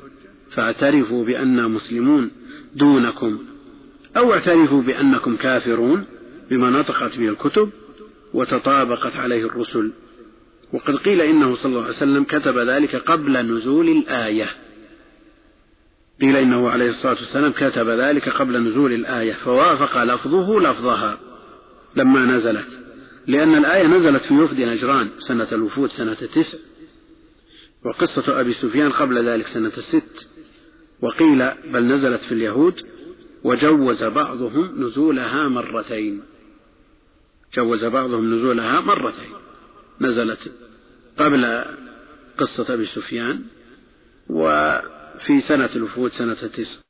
فاعترفوا بأننا مسلمون دونكم. أو اعترفوا بأنكم كافرون بما نطقت به الكتب وتطابقت عليه الرسل. وقد قيل إنه صلى الله عليه وسلم كتب ذلك قبل نزول الآية. قيل إنه عليه الصلاة والسلام كتب ذلك قبل نزول الآية. فوافق لفظه لفظها لما نزلت. لأن الآية نزلت في وفد نجران سنة الوفود سنة تسع وقصة أبي سفيان قبل ذلك سنة الست. وقيل بل نزلت في اليهود. وجوز بعضهم نزولها مرتين. جوز بعضهم نزولها مرتين. نزلت قبل قصة أبي سفيان. وفي سنة الوفود سنة تسع